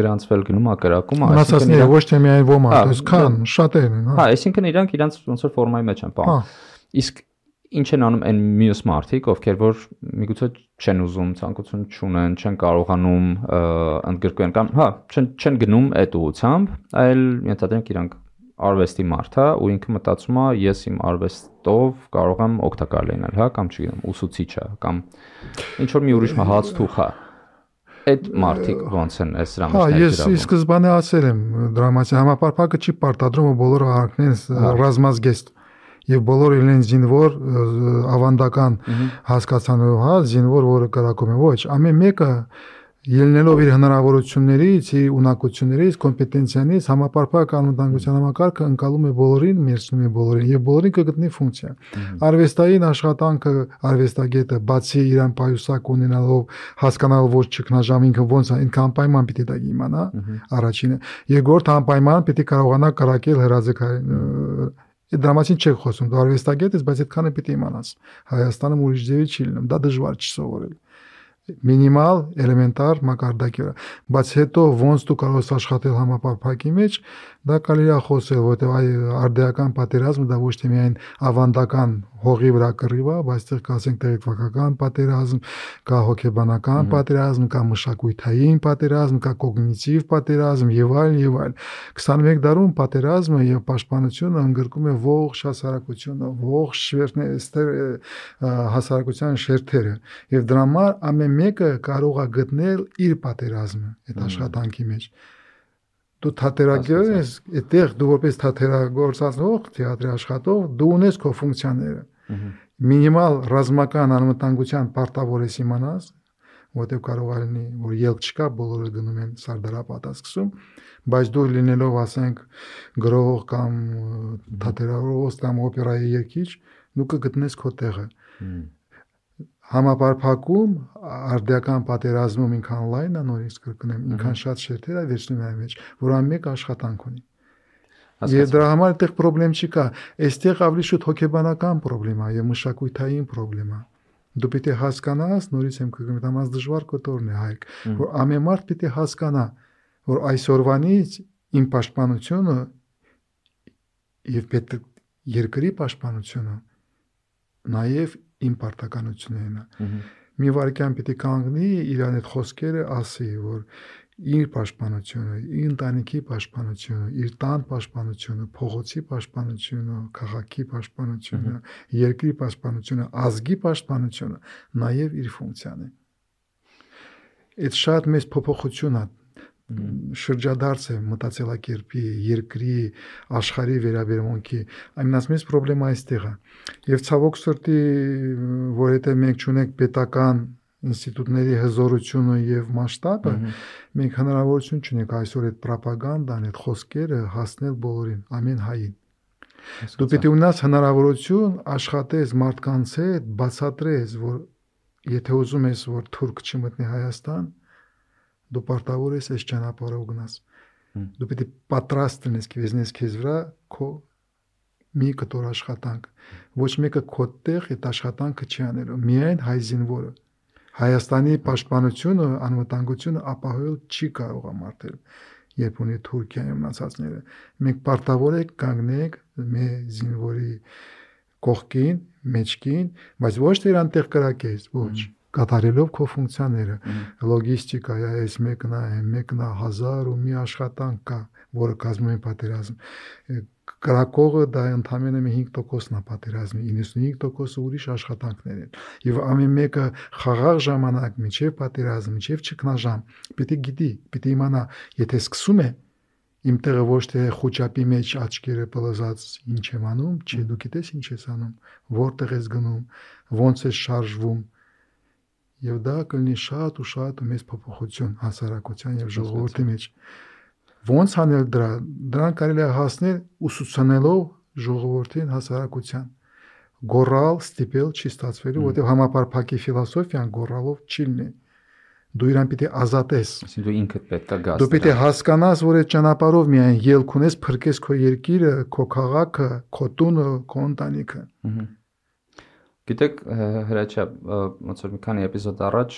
գրանցվել գնում է կրակում, այսինքն ոչ թե միայն ոմա, դες քան շատերն են, հա։ Հա, այսինքն իրանք իրանք ոնց որ ֆորմայի մեջ են պահում։ Իսկ ինչ են անում այն մյուս մարդիկ, ովքեր որ միգուցե չեն ուզում, ցանկություն չունեն, չեն կարողանում ընդգրկեն կամ հա, չեն չեն գնում այդ ուղությամբ, այլ ենթադրենք իրանք արվեստի մարդ է ու ինքը մտածում է ես իմ արվեստով կարող եմ օգտակար լինել, հա, կամ չգիտեմ, ուսուցիչը կամ ինչ որ մի ուրիշ հաց թուխ է այդ մարդիկ ոնց են այս ներգրավում։ Հա, ես ի սկզբանե ասել եմ, դրամատի համապարփակը չի պարտադրում, որ բոլորը արքնեն ռազմազգեստ եւ բոլորը իրեն զինվոր ավանդական հասկացանով հա զինվոր որը կրակում է ոչ ամեն մեկը ելնելով իր հնարավորություններից, իր ունակություններից, կոմպետենցիանից համապարփակ անվտանգության համակարգը ընկալում է բոլորին, մերցնում է բոլորին եւ բոլորին կգտնի ֆունկցիա։ Արվեստային աշխատանքը արվեստագետը բացի իրան պայուսակ ունենալով հասկանալ ոչ ճգնաժամ ինքը ոնց է, ինքը անպայման պիտի դա իմանա, առաջինը։ Երկրորդ անպայման պիտի կարողանա կրակել հրաձգային Այդ դրամատին չեք խոսում, դու արվեստագետ ես, բայց այդքանը պիտի իմանաս։ Հայաստանում ուրիշ ձևի չի լինում, դա դժվար չի սովորել մինիմալ էլեմենտար մակարդակի վրա բայց հետո ոնց դու կարող ես աշխատել համապարփակի մեջ դա կարելի է խոսել որովհետև այ արդեական պատերազմը դա ոչ թե միայն ավանդական հողի վրա կռիվ է բայց դեռ կասենք տեղեկվական պատերազմ կա հոգեբանական պատերազմ կա մշակութային պատերազմ կա կոգնիտիվ պատերազմ եւ այլ եւ այլ 21 դարում պատերազմը եւ պաշտպանությունը ընդգրկում է ողջ հասարակությունը ողջ հասարակության շերտերը եւ դրա համար ամեն մեկը կարող է գտնել իր պատերազմը այդ աշխատանքի մեջ դու թատերագիր ես այդտեղ դու որպես թատերագործածող թեատրի աշխատող դու ունես քո ֆունկցիաները մինիմալ ռազմական անվտանգության պարտավոր ես իմանաս որտեղ կարող է լինի որ ելք չկա բոլորը գնում են սարդարապատա սկսում բայց դու լինելով ասենք գրող կամ թատերավորող կամ օպերայի երգիչ դու կգտնես քո տեղը համապարփակում արդիական պատերազմում ինքան լայն է նորից կրկնեմ ինքան շատ շերտեր է վերցնում այն մեջ որ ամեն աշխատանք ունի Եվ դրա համար այդտեղ խնդրեմ չի կա այստեղ ավելի շուտ հոգեբանական խնդրեմ է եւ մշակութային խնդրեմ է դու պիտի հասկանաս նորից եմ կգնում դամած դժվար կոտորն է հայք որ ամեն մարդ պիտի հասկանա որ այսօրվանից իմ պաշտպանությունը եւ պետք երկրի պաշտպանությունը նաև իմ պարտականությունն է։ Մի վարքյան պիտի կանգնի իրան այդ խոսքերը ասի, որ իր պաշտպանությունը, իր ընտանիքի պաշտպանությունը, իր տան պաշտպանությունը, փողոցի պաշտպանությունը, քաղաքի պաշտպանությունը, երկրի պաշտպանությունը, ազգի պաշտպանությունը նաև իր ֆունկցիան է։ Այդ շատ մեծ փոփոխություն է շրջադարձ է մտածելակերպի, երկրի, աշխարհի վերաբերմունքի, մեծ խնդրեմա այստեղ է։ Եվ ցավոք սրտի, որ եթե մենք ճունենք պետական ինստիտուտների հզորությունը եւ մասշտաբը, մենք հնարավորություն չունենք այսօր այդ ռոպագանդան, այդ խոսքերը հասնել բոլորին, ամեն հային։ Դու պետք է ունենաս հնարավորություն աշխատես մարդկանց հետ, բացատրես, որ եթե ուզում ես, որ թուրք չմտնի Հայաստան, դու պարտավոր ես այս ճանապարհով գնաս դու պետք է պատրաստ լինես քեզնես քեզ վրա քո մի կտոր աշխատանք ոչ մեկը քո տեղ այդ աշխատանքը չի անելու միայն հայ զինվորը Հայաստանի պաշտպանությունը, անվտանգությունը ապահովել չի կարող ամարտել երբ ունի Թուրքիայի մնացածները մենք պարտավոր ենք կանգնենք մեր զինվորի կողքին, մեջքին, բայց ոչ թե իրան տեղ կրակես, ոչ կատարելով քո ֆունկցիաները լոգիստիկա է այս մեկն է մեկն է 1000 ու մի աշխատանք կա որը կազմում է պատերազմ կրակողը դա ընդամենը 5%-ն է պատերազմի 95%-ը ուրիշ աշխատանքներ են եւ ամեն մեկը խաղաղ ժամանակ միջև պատերազմ միջև ճգնաժամ պիտի գիտի պիտի իմանա եթե սկսում է իմ տեղը ոչ թե խոճապի մեջ աչքերը պլզած ինչ եմ անում, չէ դու գիտես ինչ ես անում, որտեղ ես գնում, ոնց ես շարժվում, եւ դա կլինի շատ ու շատ մեծ փոփոխություն հասարակության եւ ժողովրդի մեջ ոնց անել դրա դրան կարելի է հասնել ուսուցանելով ժողովրդին հասարակության գորալ ստիպել չի ստացվելու որովհետեւ համապարփակի ֆիլոսոֆիան գորալով չի լինի դու իրան պիտի ազատես այսինքն դու ինքդ պետք է գաս դու պիտի հասկանաս որ այդ ճանապարհով միայն ելք ունես փրկես քո երկիրը քո քաղաքը քո տունը քո ընտանիքը Գիտեք, հրաչա ոնց որ մի քանի էպիզոդ առաջ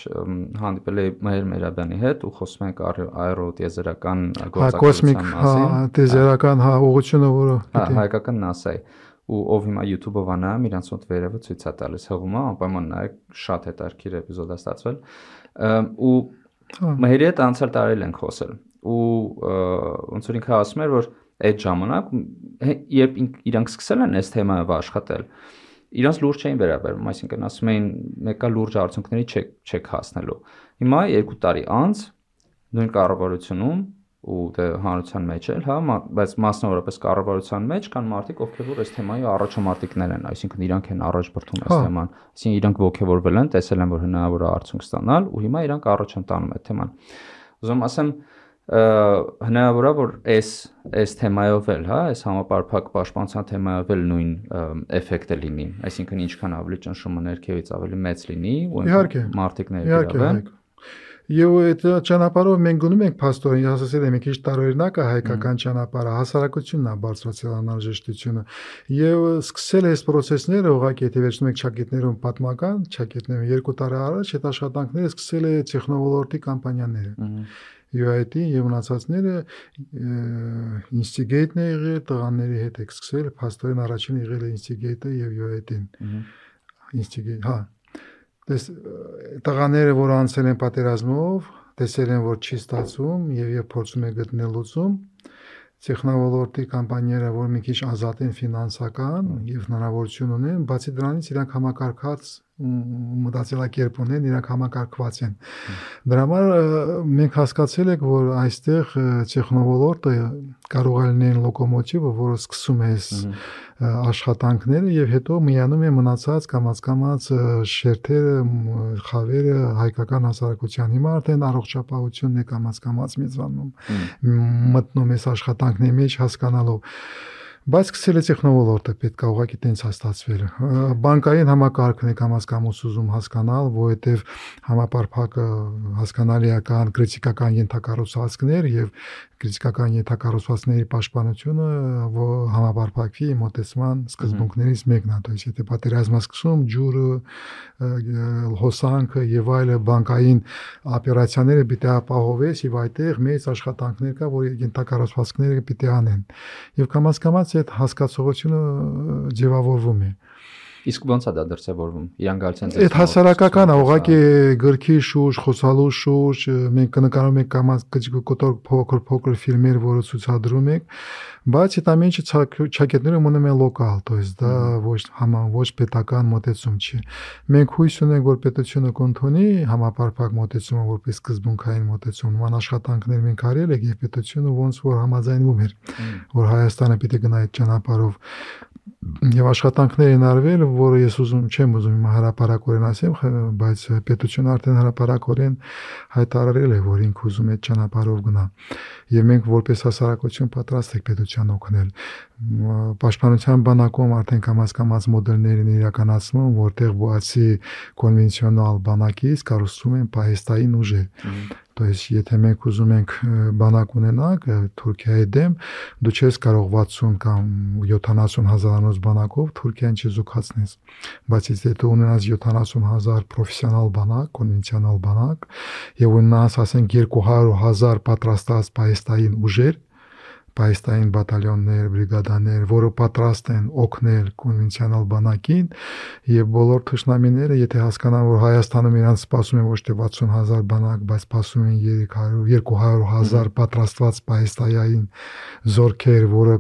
հանդիպել էի Մհեր Մերաբյանի հետ ու խոսում ենք աերոտիեզերական գործակալության մասին։ Հա, տիեզերական հա ուղղությունը, որը հա, հայկական NASA-ի ու ով հիմա YouTube-ով անամ, իրանց մոտ վերևը ցույց է տալիս հղումը, անպայման նայեք, շատ հետաքրքիր էպիզոդ է ստացվել։ ու հա։ Մհերի հետ անցյալ տարել ենք խոսել ու ոնց որ ինքը ասում էր, որ այդ ժամանակ երբ իրանք սկսել են այս թեմայով աշխատել, իրանց լուրջ չէին վերաբերում, այսինքն ասում էին մեկա լուրջ արդյունքների չեք չեք հասնելու։ Հիմա 2 տարի անց նույն կառավարությունում ու դե հանրության մեջ էլ, հա, բայց մասնավորապես կառավարության մեջ կան մարդիկ, ովքեր որ այս թեմայի առաջամարտիկներ են, այսինքն իրանք են առաջ բրթում այս հա։ թեման, այսինքն իրանք ողջևորվել են, տեսել են, որ հնարավոր է արդյունք ստանալ ու հիմա իրանք առաջ են տանում այդ թեման։ Ուզում ասեմ, հնարավոր է որ այս այս թեմայով էլ, հա, այս համապարփակ պաշտպանության թեմայով էլ նույն էֆեկտը լինի, այսինքն ինչքան ավելի ճնշումը ներքևից ավելի մեծ լինի ու մարդիկ ներգրավեն։ Եվ այդ ճանապարհով մենք գնում ենք փաստորեն, ես ասացել եմ, մի քիչ տարօրինակ է հայկական ճանապարհը, հասարակությունն է բարձրացել անհրաժեշտությունը։ Եվ սկսել է այս process-ները ուղղակի եթե վերցնում եք ճակետներում պատմական, ճակետներում երկու տարի առաջ այդ աշխատանքները սկսել է տեխնոլոգի կամպանիաները։ UIT եւ մնացածները instigate-ն է եղել, տղաների հետ է սկսել, փաստորեն առաջին եղել է instigate-ը եւ UIT-ն։ Instigate, հա, Դες տղաները, որ անցել են պատերազմով, տեսել են, որ չի ստացվում եւ երբ փորձում են գտնել լուծում, տեխնոլոգիի կամպանիաները, որ մի քիչ ազատ են ֆինանսական եւ հնարավորություն ունեն, բացի դրանից իրանք համակարգած մտածելակերպ ունեն, իրանք համակարգված են։ Դրա համար մենք հասկացել ենք, որ այստեղ տեխնոլոգիը կարող է լինել լոկոմոտիվը, որը սկսում է աշխատանքները եւ հետո միանում է մնացած կամած-կամած շերտերը, խավերը հայկական հասարակության հիմա արդեն առողջապահությունն է կամած-կամած միացանում մտնում է աշխատանքների մեջ հասկանալով բայց սկսել է տեխնոլոգիա պետք է ուղղակի տենց հաստատվել բանկային համակարգն է կամաց կամոց ուզում հասկանալ որովհետև համապարփակը հասկանալիական քրիտիկական ենթակառուցվածքներ եւ քրիտիկական ենթակառուցվածքների պաշտպանությունը համապարփակվի մոտեցման սկզբունքներից մեկն է, то есть եթե պատերազմը սկսում ջուրը, հոսանքը եւ այլը բանկային օպերացիաները պիտի ապահովես եւ այդտեղ մեծ աշխատանքներ կա, որ ենթակառուցվածքները պիտի անեն։ Եվ կամաց-կամաց այդ հասկացողությունը ձևավորվում է։ Իսկ ո՞նց է դա դրսևորվում։ Իրան գալիս են Այդ հասարակական է, ուղղակի գրքի շուրջ, խոսալու շուրջ, մենք կնկարում ենք կամած կոտոր փոքր փոքր ֆիլմեր, որը ցուցադրում ենք, բայց այդ ամենը չակետները մնում են լոկալ, то есть դա ոչ համա ոչ պետական մոտեցում չի։ Մենք հույս ունենք, որ պետությունը կընդունի համապարփակ մոտեցումը որպես սկզբունքային մոտեցում։ Նման աշխատանքներ մենք արել ենք եւ պետությունը ոնց որ համաձայնվում էր, որ Հայաստանը պիտի գնա այդ ճանապարհով եւ աշխատանքներ են արվել, որը ես ուզում չեմ ուզում հիմա հրաապարակորեն ասեմ, բայց պետությունը արդեն հրաապարակորեն հայտարարել է, որ ինքը ուզում է ճանապարհով գնա։ Եվ մենք որպես հասարակություն պատրաստ ենք պետության օգնել պաշտպանության բանակում արդեն կամաց-կամաց մոդելներ են իրականացվում, որտեղ բացի կոնվենցիոնալ բանակից կառուցվում են պահեստային ուժեր։ То есть եթե մենք ուզում ենք բանակ ունենանք Թուրքիայի դեմ, դու չես կարող 60 կամ 70 հազարանոց բանակով Թուրքիան չզուգացնես։ Բայց եթե դու ունենաս 70 հազար պրոֆեսիոնալ բանակ, կոնվենցիոնալ բանակ, եւ ունենաս ասենք 200 հազար պատրաստած պահեստային ուժեր, պայստային բատալյոններ, բրիգադաներ, որը պատրաստ են օգնել կոնվենցիոնալ բանակին եւ բոլոր թշնամիները, եթե հասկանան, որ Հայաստանում իրանց սպասում են ոչ թե 60000 բանակ, բայց սպասում են 300 200000 պատրաստված պայստային զորքեր, որը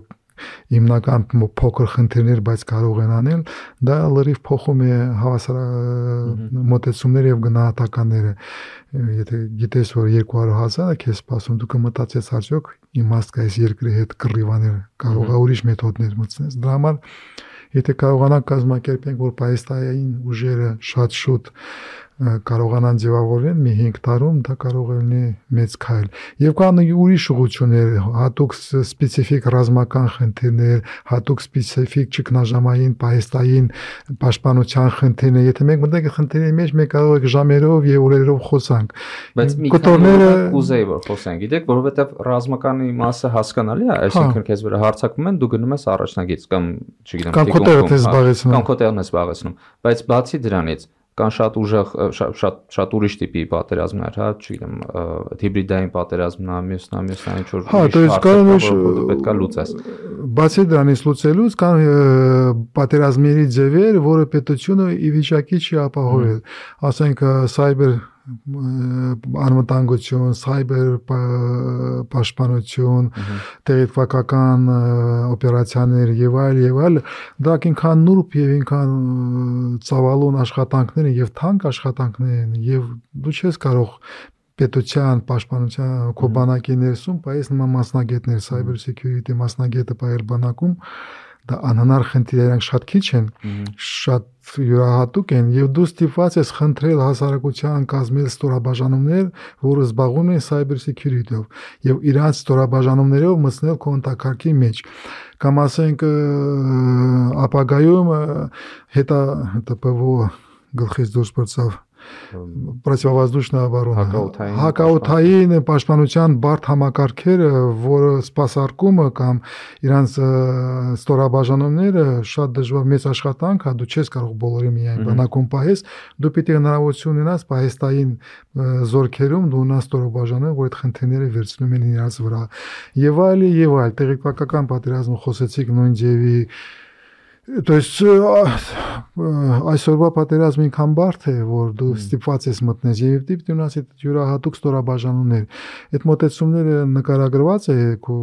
հիմնական փոքր խնդիրներ, բայց կարող են անել, դա լրիվ փոխում է հավասար մոտեցումները եւ գնահատականները։ Եթե գիտես, որ 200.000-ը քեզ սպասում, դու կմտածես արդյոք իմաստ կա այս երկրի հետ կռիվաներ, կարող է ուրիշ մեթոդներ մտցնես։ Դրա համար եթե կարողանանք կազմակերպենք, որ պայստային ուժերը շատ շուտ կարողանան ձևավորեն մի 5 տարում դա կարող է լինի մեծ քայլ։ Եվ կան ուրիշ ուղություններ, հատուկ սպეციფიկ ռազմական խնդիրներ, հատուկ սպეციფიկ ճգնաժամային պահեստային պաշտպանության խնդիրներ։ Եթե մենք մտենք խնդիրների մեջ, մենք կարող ենք ժամերով եւ օրերով խոսանք։ Բայց մի կտորները կուզեի որ խոսենք, գիտեք, որովհետեւ ռազմականի մասը հասկանալի է, այսինքն հա։ քեզ վրա հարցակում են, դու գնում ես առաջնագից կամ չգիտեմ, կամ կոտեղը զբաղեցնում։ հա, Կամ կոտեղն է զբաղեցնում։ Բայց բացի դրանից կան շատ ուժեղ շատ շատ, շատ ուրիշ տիպի պատերազմներ, հա, չգիտեմ, հիբրիդային պատերազմն է, մյուսն է, մյուսն է, ինչ որ Հա, դա իսկ կարող է պետքա լուծես։ Բացի դրանից լուծելուց կան պատերազմների ձևեր, որը պետությունը ի վիճակի չի ապահովել։ Ասենք cyber անվտանգություն, սայբեր պաշտպանություն, տեղեկատվական օպերացիաներ եւ այլ եւ այլ, դա ինքան նուրբ եւ ինքան ծավալուն աշխատանքներ եւ թանկ աշխատանքներ են եւ դու չես կարող պետության պաշտպանության քո բանակի ներսում, բայց նման մասնագետներ, cyber security մասնագետը բայել բանակում դա անհնար խնդիր իրանք շատ քիչ են, շատ յուրահատուկ են եւ դու ստիպված ես խնդրել հասարակության կազմել ստորաբաժանումներ, որը զբաղվում են cyber security-ով եւ իրանց ստորաբաժանումներով մտցնել կոնտակտի մեջ կամ ասենք ապագայում հետա ՏՊՎ գլխից դուրս բերցավ противовоздушная оборона հակաօթային հակաօթային պաշտպանության բարդ համակարգերը, որը սпасարկումը կամ իրանց ստորաբաժանումները շատ դժվար մեծ աշխատանք է, դու չես կարող բոլորի միայն բանակում պահես, դու պիտի հնարավորություն ունենաս պահեստային զորքերում դու ունաս ստորաբաժանը, որ այդ խնդիրները վերցնում են իրանց վրա։ Եվ այլ եւ այլ տեղեկատվական պատերազմը խոսեցիք նույն ձևի То есть այսօրվա պատերազմը ինքան բարդ է, որ դու ստիպված ես մտնես եւ դիպ ունես այդ յուրահատուկ ստորաբաժանումներ։ Այդ մոտեցումները նկարագրված է քո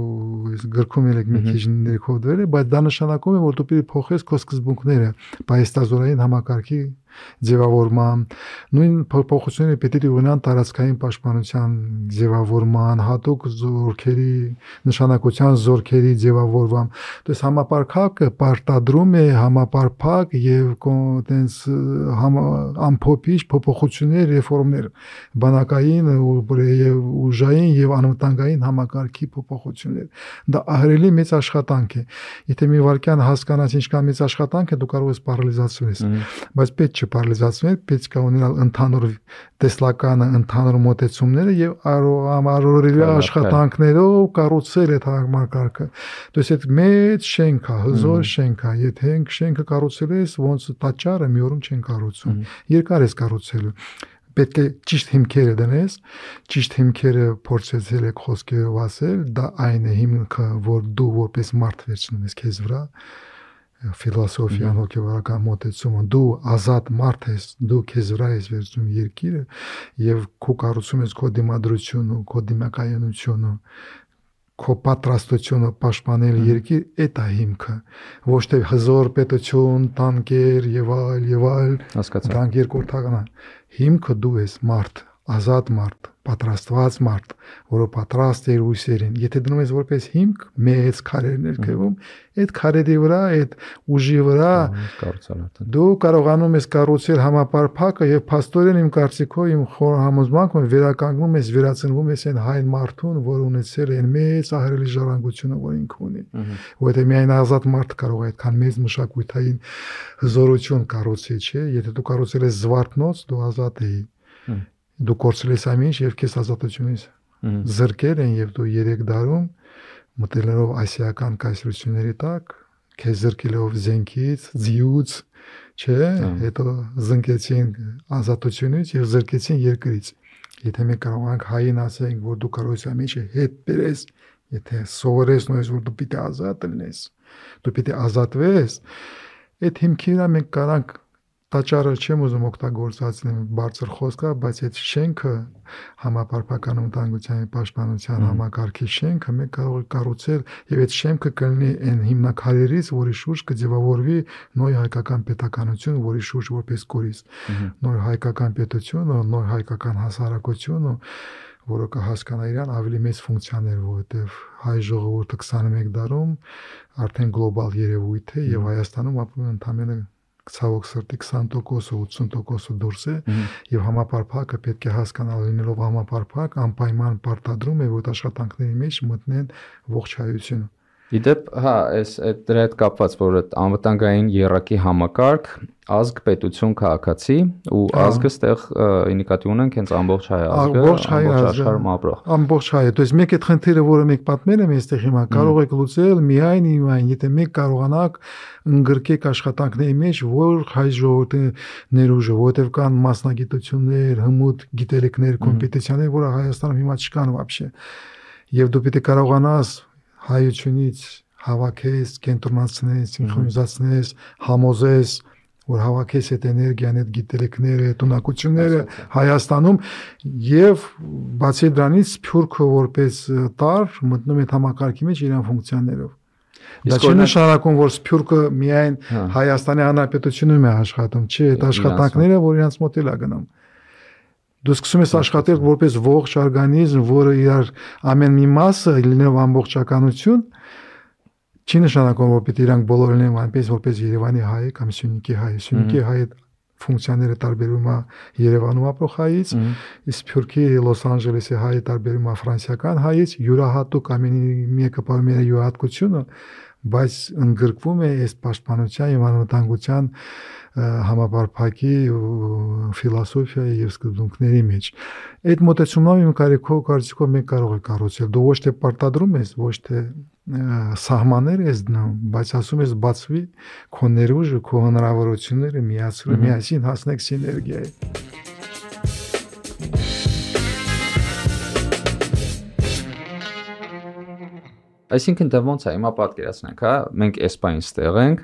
գրքում ելեք մի քիչ ներքով դերը, բայց դա նշանակում է, որ դու պիտի փոխես քո սկզբունքները, բայստազորային համակարգի ձևավորման, նույն փոփոխությունները պետք է ունենան տարածքային պաշտպանության ձևավորման, հատուկ զորքերի նշանակության զորքերի ձևավորման։ Դες համապարփակը պարտադրում է համապարփակ եւ տենց ամփոփիչ փոփոխություններ, ռեֆորմներ, բանակային եւ ուժային եւ անվտանգային համակարգի փոփոխություններ։ Դա ահրելի մեծ աշխատանք է։ Եթե մի վարքյան հասկանաս ինչքան մեծ աշխատանք է, դու կարող ես պարալիզացնել, բայց պետք չպարալիզացնել, պետք է ունենալ ընդհանուր տեսլականը, ընդհանուր մոտեցումները եւ արորելի աշխատանքներով կառուցել այդ համակարգը։ Դες այդ մեծ շենք է, հզոր շենք է, եթե ենք շենքը կառուցել ես, ոնց տաճարը մի օրում չեն կառուցում։ Երկար ես կառուցելու պետք է ճիշտ հիմքերը դնես, ճիշտ հիմքերը փորձեցել եք խոսքերով ասել, դա այն է հիմքը, որ դու որպես մարդ վերցնում ես քեզ վրա, ֆիլոսոֆիան հոգեվարական մոտեցումը դու ազատ մարդ ես դու քեզ վրա ես վերցնում երկիրը եւ քո կառուցում ես քո դիմադրությունը քո դիմակայունությունը քո պատրաստությունը պաշտպանել երկիր այդ է հիմքը ոչ թե հզոր պետություն տանկեր եւ այլ եւ այլ հասկացա դրանք երկրորդական են հիմքը դու ես մարդ ազատ մարդ պատրաստված մարդ, որը պատրաստ է ուսերին։ Եթե դնում ես որպես հիմք մեծ քարեր ներքևում, այդ քարերի վրա, այդ ուժի վրա կառուցալ արդեն։ Դու կարողանում ես կառուցել համապարփակը եւ փաստորեն իմ կարծիքով իմ խոր համոզմանքով վերականգնում ես, վերացնվում ես այն հայ մարդուն, որ ունեցել է մեծ ահրելի ժառանգությունը, որ ինքը ունի։ Որտեղ միայն ազատ մարդ կարող է այդքան մեծ մշակութային հզորություն կառուցել, չէ՞։ Եթե դու կառուցել ես զվարթնոց, դու ազատ ես դու կորցրել ես ամեն ինչ եւ քեզ ազատությունից զրկել են եւ դու 3 դարում մտելերով ասիական կայսրությունների տակ քեզ զրկելով զենքից, ձիուց, չէ, հետո զնկեցին ազատությունից եւ զրկեցին երկրից։ Եթե մենք կարողանանք հային ասենք, որ դու կարող ես ամեն ինչը հետ բերես, եթե սովորես նույնիսկ որ դու պիտի ազատ լինես, դու պիտի ազատվես, այդ հիմքի վրա մենք կարանք տաճարը չեմ ուզում օգտագործածնեմ բարձր խոսքա, բայց այդ շենքը համապարփական անվտանգության եւ պաշտպանության համակարգի շենքը մենք կարող ենք կառուցել եւ այդ շենքը կլինի այն հիմնակարերից, որի շուրջ կձևավորվի նոր հայկական պետականություն, որի շուրջ որպես կորիզ նոր հայկական պետությունը, նոր հայկական հասարակությունը որը կհասկանա իրան ավելի մեծ ֆունկցիաներ, որովհետև հայ ժողովուրդը 21 դարում արդեն գլոբալ երևույթ է եւ Հայաստանում ապրում են ընդամենը ցավոք սրտի 20%-ը 80%-ը դուրս է եւ համապարփակը պետք է հասկանալ լինելով համապարփակ անպայման պարտադրում է որ աշխատանքների մեջ մտնեն ողջ հայությունը Իդեպ, հա, այս այդ դրա հետ կապված, որ այդ անվտանգային երակի համակարգ, ազգ, պետություն, քաղաքացի ու ազգը ստեղ ինիկատիվ ունենք հենց ամբողջ հայ ազգը, ամբողջ հայ աշխարհում ապրող։ Ամբողջ հայը, то есть մեկ այդ խնդիրը, որը մենք պատմել եմ այստեղ հիմա, կարող եք լուծել միայն միայն, եթե մենք կարողանանք ընդգրկեք աշխատանքների մեջ, որ հայ ժողովրդի ներուժը, որովհետև կան մասնագիտություններ, հմուտ գիտելիքներ, կոմպետենցիաներ, որը Հայաստանում հիմա չկան вообще։ Եվ դու պետք է կարողանաս հայությունից հավաքես, կենտրոնացնես, սինխրոնիզացնես, համոզես, որ հավաքես այդ էներգիան, այդ գիտելիքները, տունակությունները Հայաստանում եւ բացի դրանից Սփյուռքը որպես տար մտնում է համակարգի մեջ իրան ֆունկցիաներով։ Դա չի նշանակում, որ Սփյուռքը միայն հա։ Հայաստանի Հանրապետությունում է աշխատում, չի, այդ աշխատանքները, որ իրancs մոտ էլ է գնում։ Դու սկսում ես աշխատել որպես ողջ օրգանիզմ, որը իր ամեն մի մասը լինելով ամբողջականություն, չի նշանակում որ պիտի իրանք բոլորը լինեն այնպես որպես Երևանի հայ կամ Սյունիքի հայ։ Սյունիքի հայը ֆունկցիաները տարբերում է Երևանում ապրող հայից, իսկ Փյուրքի Լոս Անջելեսի հայը տարբերում է ֆրանսիական հայից, յուրահատուկ ամենի մեկը բարմերը յուրահատկությունը, բայց ընդգրկվում է այս պաշտպանության եւ անվտանգության համապարփակի ֆիլոսոֆիայի եւ սկզբունքների մեջ։ Այդ մոտեցումով իմ կարիքով կարծիքով մենք կարող ենք կառուցել։ Դու ոչ թե պարտադրում ես, ոչ թե սահմաններ ես դնում, բայց ասում ես բացվի քո ներուժը, քո հնարավորությունները միացրու, միասին հասնեք սիներգիայի։ Այսինքն դա ոնց է, հիմա պատկերացնենք, հա, մենք էսպային ստեղ ենք,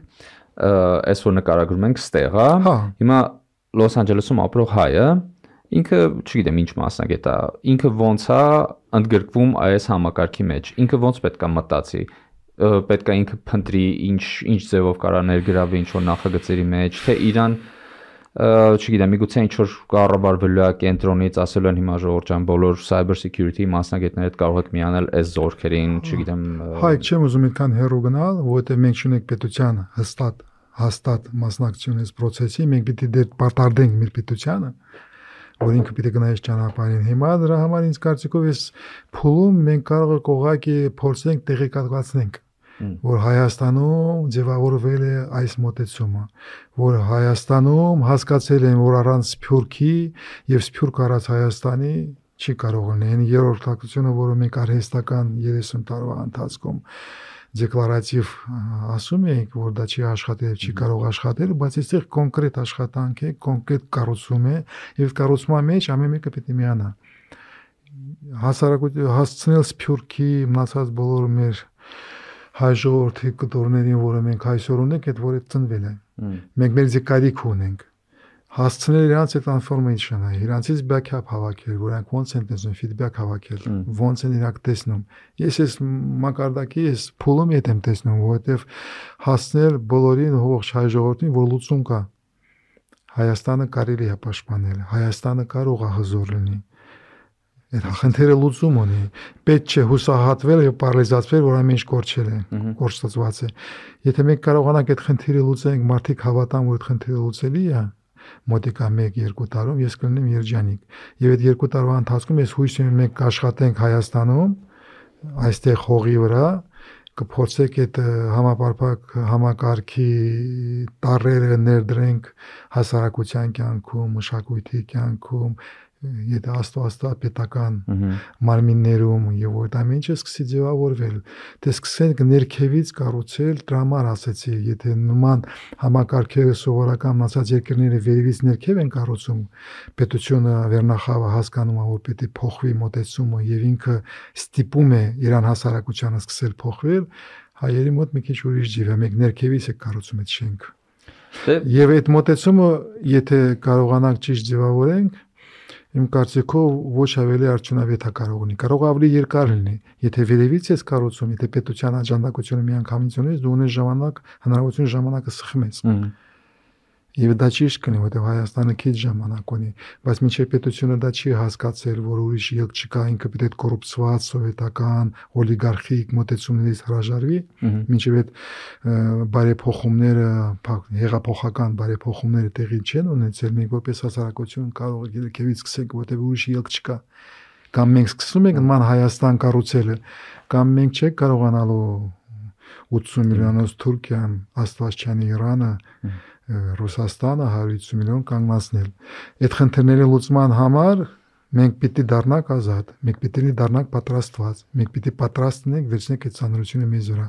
այս որ նկարագրում ենք ստեղ, հա։ Հիմա Լոս Անջելեսում ապրող հայը ինքը, չգիտեմ, ինչ մասնագետ է, ինքը ոնց է ընդգրկվում այս համակարգի մեջ։ Ինքը ոնց պետք է մտածի պետք է ինքը փնտրի ինչ ինչ ձևով կարա ներգրավի ինչ որ նախագծերի մեջ, թե իրան չգիտեմ, միգուցե ինչ որ կառավարվելու է կենտրոնից, ասելու են հիմա ժողովուրդ ջան, բոլոր cyber security մասնագետները կարող եք միանել այս զորքերին, չգիտեմ։ Հայք չեմ ուզում այդքան հեռու գնալ, որովհետև մենք ունենք պետության հստատ հաստատ մասնակցություն այս process-ի, մենք պիտի դեր պարտարդենք մեր պետությանը, որ ինքը պիտի գնա այս ճանապարհին։ Հիմա դրա համար ինձ կարծիքով էս փուլում մենք կարող ենք ուղղակի փորձենք տեղեկատվացնենք որ Հայաստանում ձևավորվել է այս մոտեցումը, որ Հայաստանում հասկացել են, որ առանց Սփյուռքի եւ Սփյուռք առած Հայաստանի չի կարող լինել։ Երրորդ հակությունը, որը մենք արհեստական 30 տարվա ընթացքում դեկլարատիվ ասում ենք, որ դա չի աշխատել, չի կարող աշխատել, բայց այստեղ կոնկրետ աշխատանք է, կոնկրետ կառուցում է եւ կառուցման մեջ ամեն մեկը պետք է միանա հասարակություն հասցնել Սփյուռքի մնացած բոլոր մեր հայ ժողովրդի կտորներին, որը մենք այսօր ունենք, այդ որը ծնվել են։ Մենք մեր զեկարիք ունենք հասցնել իրանց այդ ինֆորմացիոնը, իրանցից բակապ հավաքել, որ նրանք ոնց են տեսնում, ֆիդբեք հավաքել, ոնց են իրանք տեսնում։ Ես այս մակարդակի ես փուլում եմ տեսնում, որովհետև հասցնել բոլորին ողջ հայ ժողովրդին, որ լուծում կա։ Հայաստանը կարելի է պաշտպանել, Հայաստանը կարող է հզոր լինի այդ խնդիրը լուծում ունի։ Պետք չէ հուսահատվել եւ պարալիզացվել, որ ամեն ինչ կորչել է, կորցված է։ Եթե մենք կարողանանք այդ խնդիրը լուծենք, մարդիկ հավատան, որ այդ խնդիրը լուծելի է, մոտիկա 1-2 տարում ես կլինեմ երջանիկ։ Եվ այդ 2 տարվա ընթացքում ես հույս ունեմ մենք կաշխատենք Հայաստանում այստեղ հողի վրա կփորձեք այդ համապարփակ համակարգի տարրերը ներդրենք հասարակության կյանքում, մշակույթի կյանքում, եթե աստվածտա պետական մարմիններում եւ դա ինչը սկսի ձևավորվել դե սկսենք ներքևից կառուցել դրամար ասեցի եթե նման համակարգերը սովորական ասած երկրները վերևից ներքև են կառուցում պետությունը վերնախավը հասկանում է որ պետք է փոխվի մոտեցումը եւ ինքը ստիպում է իրան հասարակությանը սկսել փոխվել հայերի մոտ մի քիչ ուրիշ ջիվ է մենք ներքևից է կառուցում այդ շենքը դե Եվ այդ մոտեցումը, եթե կարողանանք ճիշտ ձևավորենք, իմ կարծիքով ոչ ավելի արդյունավետ է կարող ունի։ Կարող ավելի երկար լինի, եթե վերևից ես կառուցում, եթե պետության աջակցությունը միանգամից ունես, դու ունես ժամանակ, հնարավորություն ժամանակը սխմես։ Եվ դա ճիշտ կնի, որտեղ Հայաստանը քիչ ժամանակ ունի, բայց միջև պետությունը դա չի հասկացել, որ ուրիշ ելք չկա, ինքը պետք է կոռուպցված սովետական օլիգարխիկ մոտեցումներից հրաժարվի, միջև այդ բարեփոխումները, հեղափոխական բարեփոխումները տեղի չեն ունեցել, մենք որպես հասարակություն կարող ենք ելքևից սկսենք, որտեղ ուրիշ ելք չկա կամ մենք սկսում ենք նման Հայաստան կառուցելը, կամ մենք չենք կարողանալու 80 միլիոնոց Թուրքիան, Աստվածչյանի Իրանը, Ռուսաստանը 150 միլիոն կանգնացնել։ Այդ խնդիրների լուծման համար մենք պիտի դառնանք ազատ, մենք պիտի դառնանք պատրաստված, մենք պիտի պատրաստ լինենք վերցնենք այդ ցանրությունը մեզ վրա։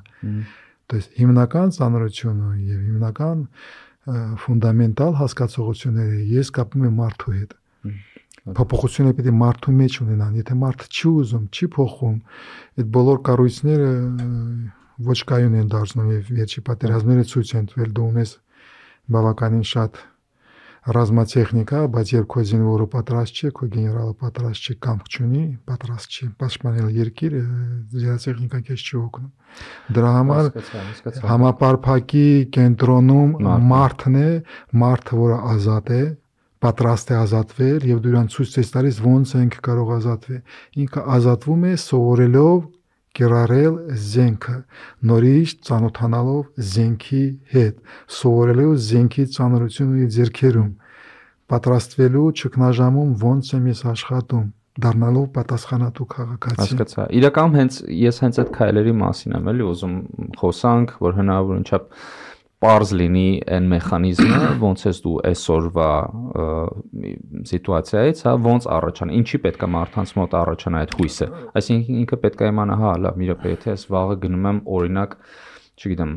То есть հիմնական ցանրությունը եւ հիմնական ֆունդամենտալ հասկացողությունները ես կապում եմ մարդու հետ։ Փոփոխությունը պիտի մարդու մեջ ունենան։ Եթե մարդը չի ուզում, չի փոխում, այդ բոլոր կառույցները ոչ կայուն են դարձնում եւ վերջի պատերազմները ցույց են տվել դու ունես բավականին շատ ռազմատեխնիկա, բայց երբ քո զինվորը պատրաստ չէ, քո գեներալը պատրաստ չէ, կամք չունի, պատրաստ չի պաշտպանել երկիրը, զինատեխնիկան քեզ չի օգնում։ Դրա համար համապարփակի կենտրոնում մարդն է, մարդը, որը ազատ է, պատրաստ է ազատվել եւ դու իրան ցույց ցես տալիս ոնց ինքը կարող ազատվել ինքը ազատվում է սովորելով կերարել զենքը նորից ծանոթանալով զենքի հետ սովորելով զենքի ծանրությունը իր ձեռքերում պատրաստվելու ճգնաժամում ոնց եմ ես աշխատում դառնալով պատասխանատու քաղաքացի հասկացա իրականում հենց ես հենց այդ քայլերի մասին եմ էլի ուզում խոսանք որ հնարավոր པարզ լինի այն մեխանիզմը, ոնց ես դու այսօրվա սիտուացիայից, հա, ոնց առաջանա, ինչի պետք է մարդանց մոտ առաջանա այդ հույսը։ Այսինքն ինքը պետք է իմանա, հա, լավ, մի րոպե, եթե ես վաղը գնում եմ օրինակ չգիտեմ,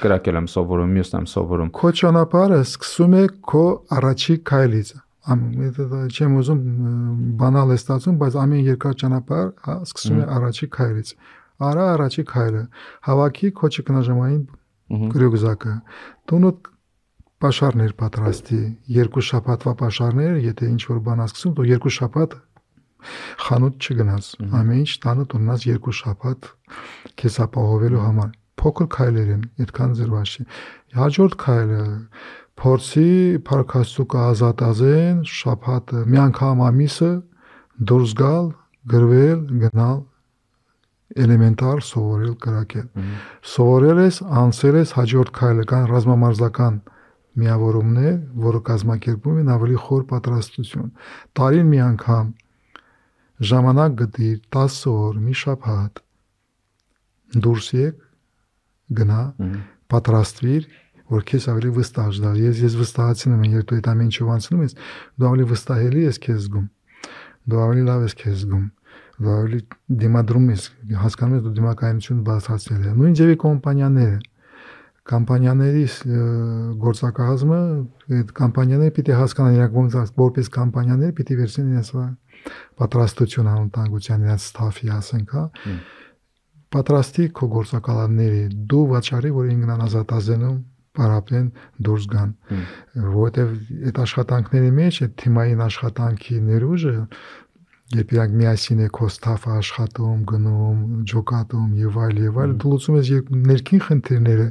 գրակել եմ սովորում, մյուսն եմ սովորում։ Քո ճանապարհը սկսում է քո առաջի քայլից չեմ ուզում բանալ է ստացում, բայց ամեն երկար ճանապարհ հա սկսում է առաջի քայլից։ Արա առաջի քայլը։ Հավաքի քո ճգնաժամային գրյուգզակը տոնոտ պաշարներ պատրաստի երկու շաբաթվա պաշարներ եթե ինչ որ բան ասկսում դու երկու շաբաթ խանութ չգնաս ամեն ինչ տանը տոննաս երկու շաբաթ քեզ ապահովելու համար փոքր քայլեր են այդքան զրվաշի հաջորդ քայլը փորձի փարքաստուկը ազատ ազեն շաբաթը մի անգամ ամիսը դուրս գալ գրվել գնալ էլեմենտար սովորել կրակել։ Սովորել ես, անցել ես հաջորդ քայլը կան ռազմամարզական միավորումներ, որը կազմակերպում են ավելի խոր պատրաստություն։ Տարին մի անգամ ժամանակ գտիր 10 օր, մի շաբաթ դուրս եկ գնա պատրաստվիր որ քեզ ավելի վստահ դա ես ես վստահացնում եմ երբ դու այդ ամեն ինչով անցնում ես դու ավելի վստահելի ես քեզ զգում դու ավելի լավ ես քեզ զգում ավելի դիմադրում ես, հասկանում ես դու դիմակայություն բացացել է։ Նույն ձևի կոմպանիաները կամպանիաների գործակազմը այդ կամպանիաները պիտի հասկանան իրենք ոնց որպես կամպանիաներ պիտի վերցնեն իրենց պատրաստություն անվտանգության իրենց ստաֆի ասենք, հա պատրաստի քո գործակալների դու վաճառի որ ինքնան ազատազենում պարապեն դուրս գան որովհետև այդ աշխատանքների մեջ այդ թիմային աշխատանքի ներուժը երբ իրանք միասին է կոստաֆը աշխատում, գնում, ջոկատում եւ այլ եւ այլ, դու լուծում ես ներքին խնդիրները,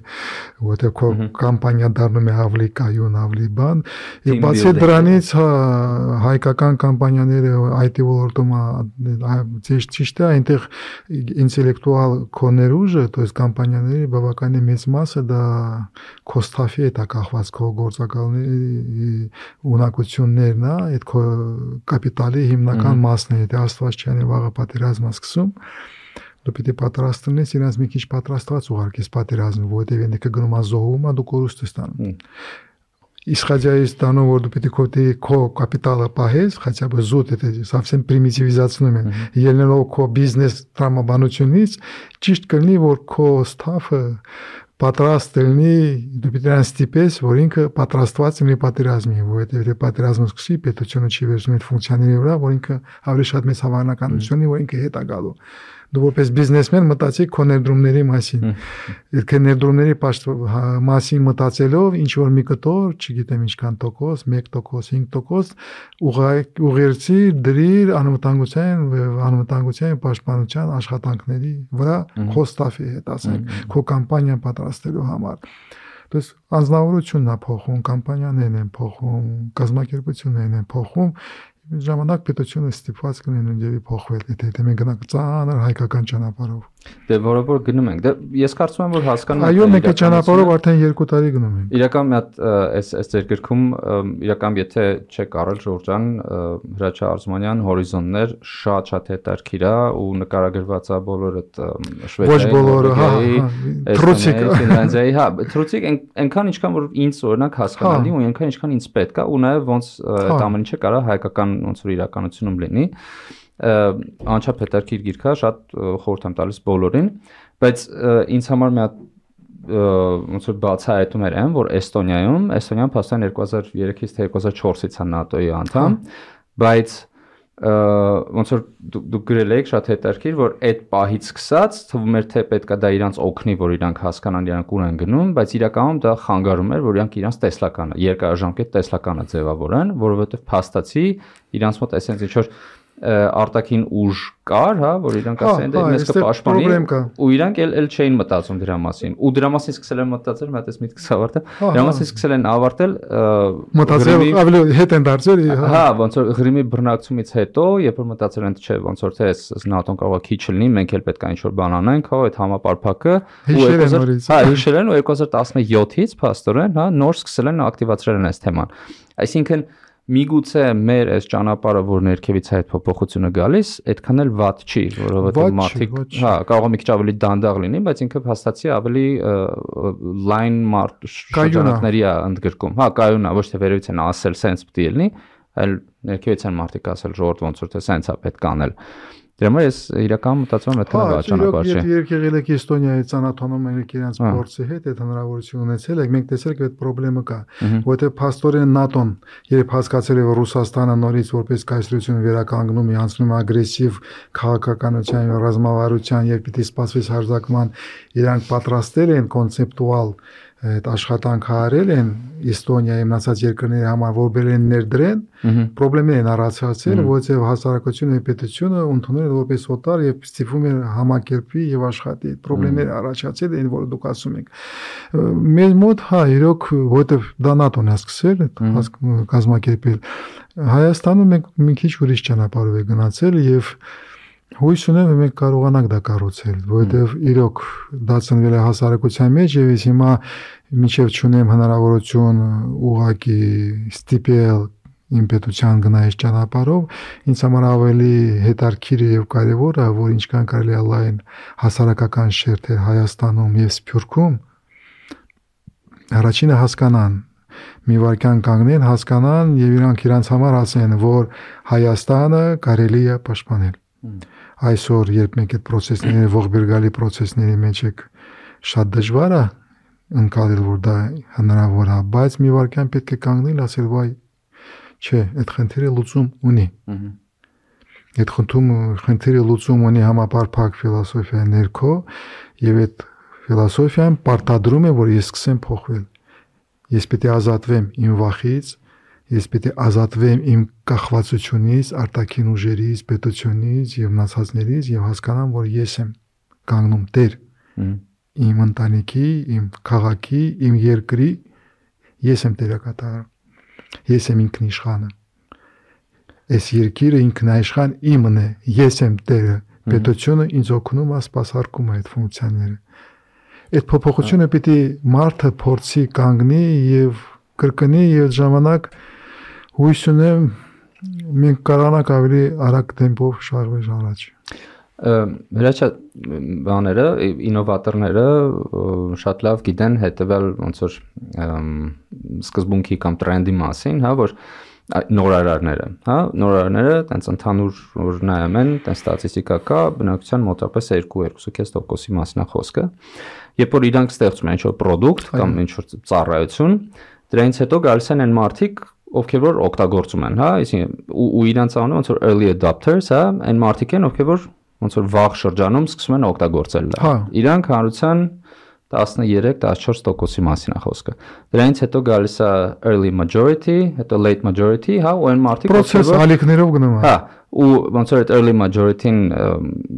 որտեղ քո կամպանիա դառնում է ավելի կայուն, ավելի բան, եւ բացի դրանից հա հայկական կամպանիաները IT ոլորտում ճիշտ ճիշտ է, այնտեղ ինտելեկտուալ կոներուժը, то есть կամպանիաների բավականին մեծ մասը դա կոստաֆի է դա կախված քո գործակալների ունակություններն է, այդ քո կապիտալի հիմնական մաս պատրաստն է, եթե Աստված չանի վաղը պատերազմը սկսում, դու պիտի պատրաստ լինես իրենց մի քիչ պատրաստված ուղարկես պատերազմը, որովհետև եթե կգնում ազողում, դու կորուստ ես տանում։ Исходя из того, որ դու պիտի քո քո կապիտալը պահես, хотя бы զուտ это совсем примитивизացնում են։ Ելնելով քո բիզնես տրամաբանությունից, ճիշտ կլինի, որ քո ստաֆը պատրաստ լինի նրան ստիպես, որ ինքը պատրաստված լինի պատերազմի, որովհետև եթե պատերազմը սկսի, պետությունը չի վերցնում այդ ֆունկցիաների վրա, որ ինքը ավելի շատ մեծ հավանականություն ունի, որ ինքը հետ է գալու դու որպես բիզնեսմեն մտածի քո ներդրումների մասին։ Եթե ներդրումների հա, մասին մտածելով ինչ որ մի կտոր, չգիտեմ ինչքան տոկոս, 1%, 5% ուղղերձի դրիր անվտանգության անվտանգության պաշտպանության աշխատանքների վրա քո ստաֆի հետ, ասենք, քո կամպանիան պատրաստելու համար։ Դες անznավորությունն է փոխում, կամպանիաներն են փոխում, կազմակերպություններն են փոխում ժամանակ պետությունը ստիպված կլինի նույնիսկ փոխվել, եթե մենք գնանք ծանր հայկական ճանապարհով։ Դե որը որ գնում ենք։ Դե ես կարծում եմ որ հասկանում եմ։ Այո, մենք այդ ճանապարհով արդեն 2 տարի գնում ենք։ Իրական մի հատ այս այս ձեր գրքում իրական եթե չեք առել Ժորժան Հրաչա Արզմանյան հորիզոններ շատ-շատ հետարքիր է ու նկարագրված է բոլոր այդ շվեդիայի Ոչ բոլորը, հա, Թրուցիկ, Ֆինլանդիայի, հա, Թրուցիկ այնքան ինչքան որ ինձ օրինակ հասկանալի ու այնքան ինչքան ինձ պետք է ու նաև ոնց այդ ամեն ինչը կարա հայկական ոնց որ իրականությունում լինի անչափ հետարքիր գիրքա, շատ խորհուրդ եմ տալիս բոլորին, բայց ինձ համար մի հատ ոնց որ բացահայտումներ են, որ Էստոնիայում, Էստոնիան փաստորեն 2003-ից թե 2004-ից է ՆԱՏՕ-ի անդամ, բայց ոնց որ դուք գրել եք շատ հետաքրքիր որ այդ պահից սկսած թվում էր թե պետքա դա իրանց օգնի որ իրանք հասկանան իրանք ուր են գնում բայց իրականում դա խանգարում էր որ իրանք իրանց տեսլականը երկարաժամկետ տեսլականը ձևավորեն որովհետև փաստացի իրանց մոտ էսենց ինչ որ արտաքին ուժ կար, հա, որ իրանք ասեն դե մեզ կպաշտպանի ու իրանք էլ էլ չէին մտածում դրա մասին։ Ու դրա մասին սկսել են մտածել, մի հատ էս միտքս ավարտել։ Դրա մասին սկսել են ավարտել մտածել ավելի հետ են դարձել, հա, ոնց որ Ղրիմի բռնակցումից հետո, երբ որ մտածել են չէ, ոնց որ թե էս ՆԱՏՕ-ն կարող է քիչ լինի, մենք էլ պետք է ինչ-որ բան անենք, հա, այդ համապարփակը ու 2000 հա, հիշել են ու 2017-ից փաստորեն, հա, նոր սկսել են ակտիվացրել են այս թեման։ Այսինքն միգուցե մեր այս ճանապարհը, որ ներքևից այդ փոփոխությունը գալիս, այդքան էլ վատ չի, որովհետեւ մարդիկ, հա, կարող է մի քիչ ավելի դանդաղ լինի, բայց ինքը հաստատի ավելի line մարդ շրջանակների է ընդգրկում։ Հա, կայունա, ոչ թե վերևից են ասել sense պետք է լինի, այլ ներքևից են մարդիկ ասել ժողովուրդ ոնց որ թե sense է պետք անել։ Դրա համար ես իրական մտածում եմ այդ հա ճանապարհ չէ։ Եթե եկեղել եք Էստոնիայի ծանոթանում եք իրենց փորձի հետ, այդ հնարավորություն ունեցել եք, մենք տեսել ենք այդ խնդրեմը կա, որովհետև փաստորեն ՆԱՏՕ-ն երբ հասկացել է որ Ռուսաստանը նորից որպես կայսրություն վերականգնում է, անցնում է ագրեսիվ քաղաքականության, ռազմավարության, երբ պիտի սպասվի հարձակման, իրանք պատրաստել են կոնցեպտուալ այդ աշխատանք արել են Էստոնիայի մնացած երկրների համար, որ բերեն ներդրեն, խնդիրներ են առաջացել, որովհետև հասարակությունը եւ պետությունը ընդունել են որպես օտար եւ ստիպում են համակերպի եւ աշխատի։ Խնդիրներ առաջացել են, որ դուք ասում եք։ Մեր մոտ հա, իրոք, որովհետև դա ՆԱՏՕ-ն է սկսել կազմակերպել։ Հայաստանում մենք մի քիչ ուրիշ ճանապարհով է գնացել եւ Հույս ունեմ մենք կարողանանք դա կառուցել, որովհետև իրոք դա ծնվել է հասարակության մեջ եւ ես հիմա մինչեւ ճունեմ հնարավորություն ուղակի ստիպել իմ պետության գնայից ճանապարհով ինձ համար ավելի հետարքիր եւ կարեւոր է որ ինչքան կարելի է լայն հասարակական շերտեր Հայաստանում եւ Սփյուռքում առաջինը հասկանան մի վարքյան կանգնեն հասկանան եւ իրանք իրանց համար ասեն որ Հայաստանը կարելի է պաշտպանել այսօր երբ մենք այդ process-ների ողբերգալի process-ների մեջ եք շատ դժվար է ընկալել որ դա հնարավոր է բայց մի վարքյան պետք է կանգնել ասել վայ չէ այդ խնդիրը լուծում ունի այդ խնդում խնդիրը լուծում ունի համապարփակ ֆիլոսոֆիա ներքո եւ այդ ֆիլոսոֆիան պարտադրում է որ ես սկսեմ փոխվել ես պետք է ազատվեմ իմ վախից ես պետք է ազատվեմ իմ կախվածությունից, արտաքին ուժերից, պետությունից եւ մնացածներից եւ հասկանամ, որ ես եմ կանգնում Տեր իմ ընտանիքի, իմ քաղաքի, իմ երկրի ես եմ Տերակատարը։ Ես եմ ինքնիշխանը։ Այս երկիրը ինքնաիշխան իմն է, ես եմ Տերը։ Պետությունը ինձ օգնում է, սպասարկում է այդ ֆունկցիաները։ Այդ փոփոխությունը պիտի մարդը փորձի կանգնի եւ կրկնի եւ ժամանակ հույս ունեմ մենք կարողանանք ավելի արագ տեմպով շարժվել առաջ։ Հրաչա բաները, ինովատորները շատ լավ գիտեն հետեւել ոնց որ սկզբունքի կամ տրենդի մասին, հա, որ նորարարները, հա, նորարարները տենց ընդհանուր որ նայում են, տենց ստատիստիկա կա, բնակության մոտավորապես 2-2.5%-ի մասն է խոսքը։ Երբ որ իրանք ստեղծում են ինչ-որ product կամ ինչ-որ ծառայություն, դրանից հետո գալիս են այն մարդիկ, ովքեր որ օգտագործում են, հա, այսինքն ու, ու իրանց անունը ոնց որ early adopters, հա, այն մարդիկ են, ովքեր որ ոնց որ վաղ շրջանում սկսում են օգտագործել դա։ հա։ Իրանք հանրության 13-14%-ի մասին է խոսքը։ Դրանից հետո գալիս է early majority, հետո late majority, հա, ու այն մարդիկ process ալիքներով գնում է։ Հա, ու ոնց որ այդ early majority-ն,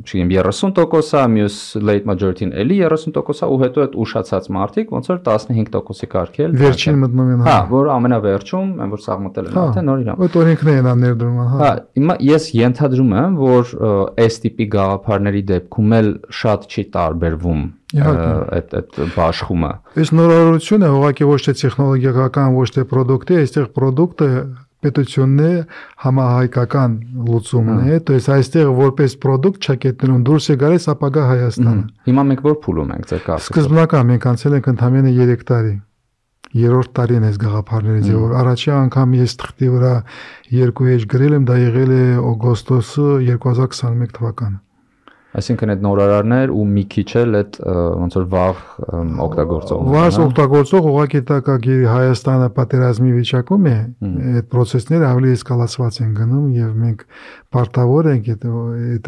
չգիտեմ 30%-ա, մյուս late majority-ն էլի 30%-ա ու հետո այդ ուշացած մարդիկ ոնց որ 15%-ի կարգել։ Վերջին մտնում են, հա, որ ամենավերջում, այն որ սաղմտել են արդեն նոր իրան։ Այդ օրենքներն են ներդրում, հա։ Հա, հիմա ես ենթադրում եմ, որ այս տիպի գաղափարների դեպքում էլ շատ չի տարբերվում այդ այդ բաշխումը։ Այս նորարարությունը ուղղակի ոչ թե տեխնոլոգիական, ոչ թե product է, այստեղ product-ը պետությունն է համահայկական լուծումն է, то есть այստեղ որպես product չակետներում դուրս է գալիս ապագա Հայաստանը։ Հիմա մենք որ փուլում ենք ձեր կապը։ Սկզբնական մենք անցել ենք ընդամենը 3 տարի։ Երրորդ տարին էս գաղափարներից եւ առաջի անգամ ես թղթի վրա երկու էջ գրել եմ, դա եղել է օգոստոսը 2021 թվականը։ Այսինքն այդ նորարարներ ու մի քիչ էլ այդ ոնց որ վաղ օգտագործող։ Վաղ օգտագործող ուղղակի տակագիր Հայաստանը պատերազմի վիճակում է, այդ process-ները ավելի էսկալացված են գնում եւ մենք պարտավոր ենք այդ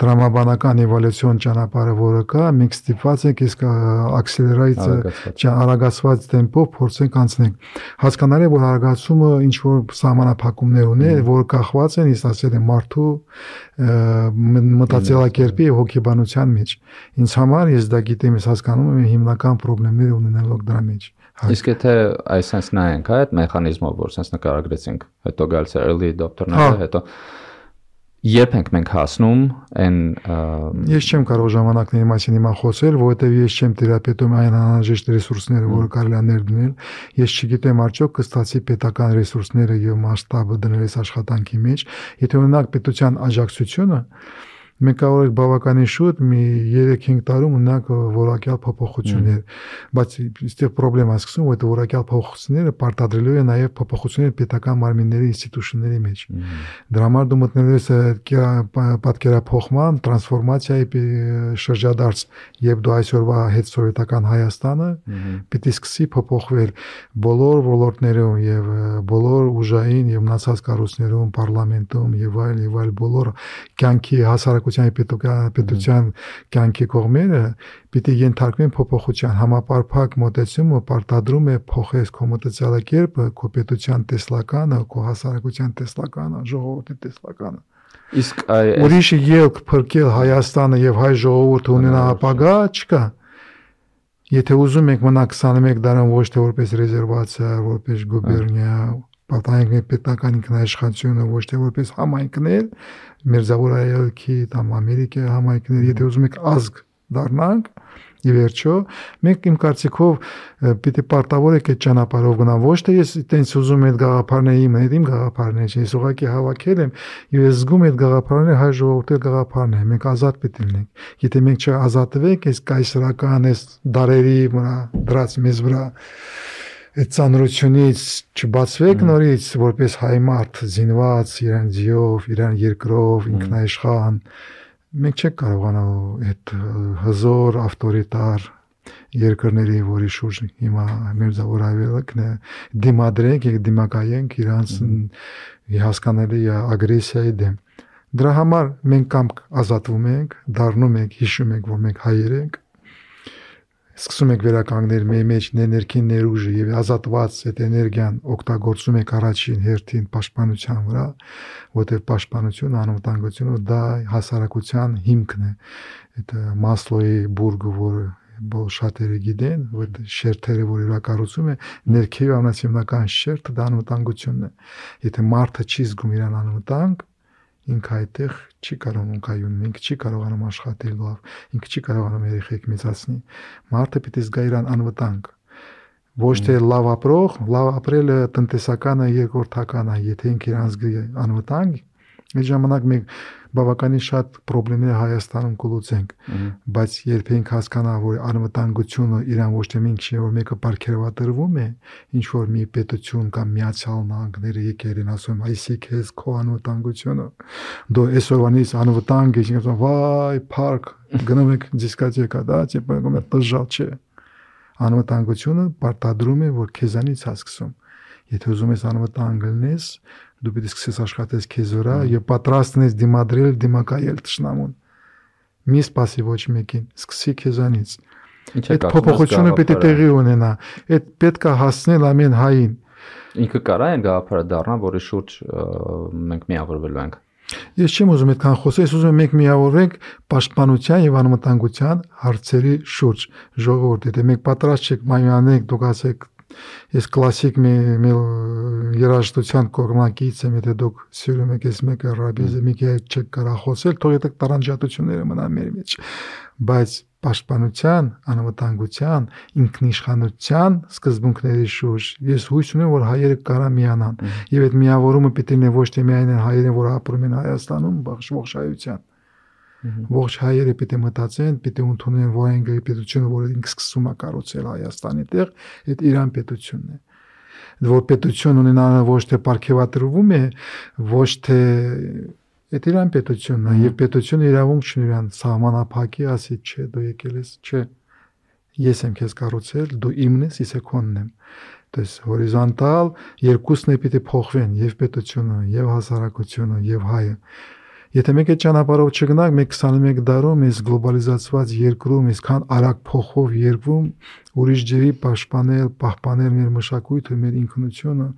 դրամաբանական էվոլյուցիոն ճանապարհը, որը կա, մենք ստիպված ենք իսկ ակսելերացիա արագացված տեմպով փորձենք անցնենք։ Հասկանալի է, որ արագացումը ինչ որ սահմանափակումներ ունի, որ կախված են, իսկ ասել եմ մարդու մտածելակերպի եւ հոգեբանության մեջ։ Ինձ համար ես դա գիտեմ, ես հասկանում եմ հիմնական խնդիրներ ունենալով դրա մեջ։ Իսկ եթե այսպես նայենք, հա, այդ մեխանիզմով, որ sense նկարագրեցինք, հետո գալիս է early adopter-ները, հետո երբ ենք մենք հասնում այն ես չեմ կարող ժամանակների մասին հիմա խոսել, որովհետև ես չեմ թերապետում այն անհրաժեշտ ռեսուրսները, որը կարելի է ներդնել։ Ես չգիտեմ արդյոք կստացի պետական ռեսուրսները եւ մասշտաբը դնել այս աշխատանքի մեջ, եթե օրինակ պետության աջակցությունը մենք կարող ենք բավականին շուտ մի 3-5 տարում ունենանք որակյալ փոփոխություններ, բայց այստեղ խնդրեմա սկսում, որ այդ որակյալ փոփոխությունները պարտադրելու են նաև փոփոխություններ պետական մարմինների ինստիտուշնների մեջ։ Դրա համար դու մտնելու ես պատկերափոխման, տրանսֆորմացիայի շրջադարձ, եւ դու այսօրվա հետ սովետական Հայաստանը պիտի սկսի փոփոխվել բոլոր ոլորտներում եւ բոլոր ուժային եւ մնացած կառույցներում, parlamentum եւ այլ եւ այլ բոլոր կյանքի հասարակ հասարակության պետության կյանքի կողմերը պիտի ենթարկվեն փոփոխության համապարփակ մոտեցումը պարտադրում է փոխես քո մտածելակերպը, քո պետության տեսլականը, քո հասարակության տեսլականը, ժողովրդի տեսլականը։ Իսկ ուրիշ ելք փրկել Հայաստանը եւ հայ ժողովուրդը ունենա ապագա չկա։ Եթե ուզում եք մնա 21 դարան ոչ թե որպես ռեզերվացիա, որպես գուբերնիա, պատահենք պետական ինքնաշխատությունը ոչ թե որպես համայնքներ, Մերձավորայելքի կամ Ամերիկայի համայնքներ, եթե ուզում եք ազգ դառնանք, ի վերջո մենք իմ կարծիքով պիտի պարտավոր եք այդ ճանապարհով գնալ ոչ թե ես տենց ուզում եմ այդ գաղափարները իմ հետ իմ գաղափարները չէ ես ուղղակի հավաքել եմ եւ ես զգում այդ գաղափարները հայ ժողովրդի գաղափարն է մենք ազատ պիտի լինենք եթե մենք չազատվենք այս կայսրական այս դարերի վրա դրած մեզ վրա այդ ծանրությունից չբացվեք նորից որպես հայ մարդ զինված իրան ձիով, իրան երկրով, ինքնաիշխան մենք չենք կարողանա այդ հզոր ավտորիտար երկրների, որի շուրջ հիմա մերձավոր ավելակն է դիմադրենք եւ դիմակայենք իրանց հասկանալի ագրեսիայի դեմ դրա համար մենք կամ ազատվում ենք, դառնում ենք, հիշում ենք, որ մենք հայեր ենք սկսում եք վերականգնել մեր մեջ ներքին ներուժը եւ ազատված այդ էներգիան օգտագործում եք առաջին հերթին պաշտպանության վրա, որտեղ պաշտպանությունը, անվտանգությունը դա հասարակության հիմքն է։ Այդ Մասլոյի բուրգը, որը բոլ շատերը գիտեն, որ շերտերը, որ իրա կառուցում է, ներքևի ամենասիմնական շերտը դա անվտանգությունն է։ Եթե մարդը չի զգում իրան անվտանգ, ինքը այդտեղ չի կարողանում կայուն, ինքը չի կարողանում աշխատել լավ, ինքը չի կարողանում երեխեք մեծացնի։ Մարդը պիտի զգա իրան անվտանգ։ Ոչ թե լավ ապրող, լավ ապրելը տնտեսականը երկրորդական է, եթե ինքը իրան զգի անվտանգ, այդ ժամանակ մենք բավականին շատ խնդիրներ Հայաստանում կլուծենք, բայց երբ ենք հասկանա, որ անվտանգությունը իրան ոչ թե մենք չէ, որ մեկը բարգեւատրվում է, ինչ որ մի պետություն կամ միացյալ նահանգները եկել են ասում, այսիք էս քո անվտանգությունը, դու այսօրվանից անվտանգ ես, ասում, վայ, парк, գնում եք դիսկոտեկա, դա, типа, գոմը տժալ չէ։ Անվտանգությունը պարտադրում է, որ քեզանից հասկսում։ Եթե ուզում ես անվտանգ լինես, դու պիտի սկսես աշխատես քեզ վրա եւ պատրաստն ես դիմադրել դիմակայել ճշնամուն։ Մի սпасի ոչ մեկին, սկսի քեզանից։ Այդ փոփոխությունը պիտի տեղի ունենա։ Այդ պետք է հասնել ամեն հային։ Ինքը կարա են գաղափարը դառնա, որի շուրջ մենք միավորվելու ենք։ Ես չեմ ուզում այդքան խոսել, ես ուզում եմ մենք միավորվենք պաշտպանության եւ անվտանգության հարցերի շուրջ ժողովուրդ, եթե մենք պատրաստ չեք մայմանենք, դուք ասեք Ես կլասիկ մի երաժշտության կողմնակից եմ, եթե դուք սիրում եք այս մեկը ռաբիզը մի քիչ չեք կարող խոսել, թող եթե տարանջատությունները մնան մեր մեջ։ Բայց պաշտպանության, անվտանգության, ինքնիշխանության սկզբունքների շուրջ ես հույս ունեմ, որ հայերը կարա միանան։ Եվ այդ միավորումը պիտի լինի ոչ թե միայն հայերը, որ ապրում են Հայաստանում, ողջ հայության ողջ հայերը պիտի մտածեն, պիտի ընդունեն Վայենգի պետությունը, որը ինքը սկսում է կառուցել Հայաստանի տեղ, այդ Իրան պետությունն է որ պետություն ունենալը ոչ թե ապարքեվատրվում է, ոչ թե Այդ իրան պետությունն է եւ պետությունը իրավունք չունի իրան սահմանափակի ասի չէ դու եկել ես չէ ես եմ քեզ կառուցել դու իմն ես ես քոնն եմ Դες հորիզոնտալ երկուսն է պիտի փոխվեն եւ պետությունը եւ հասարակությունը եւ հայը Եթե մեկ այդ ճանապարհով չգնանք, մեկ 21 դարում այս գլոբալիզացված երկրում, այսքան արագ փոխով երկրում ուրիշ ջրի պաշտպանել, պահպանել մեր մշակույթը, մեր ինքնությունը,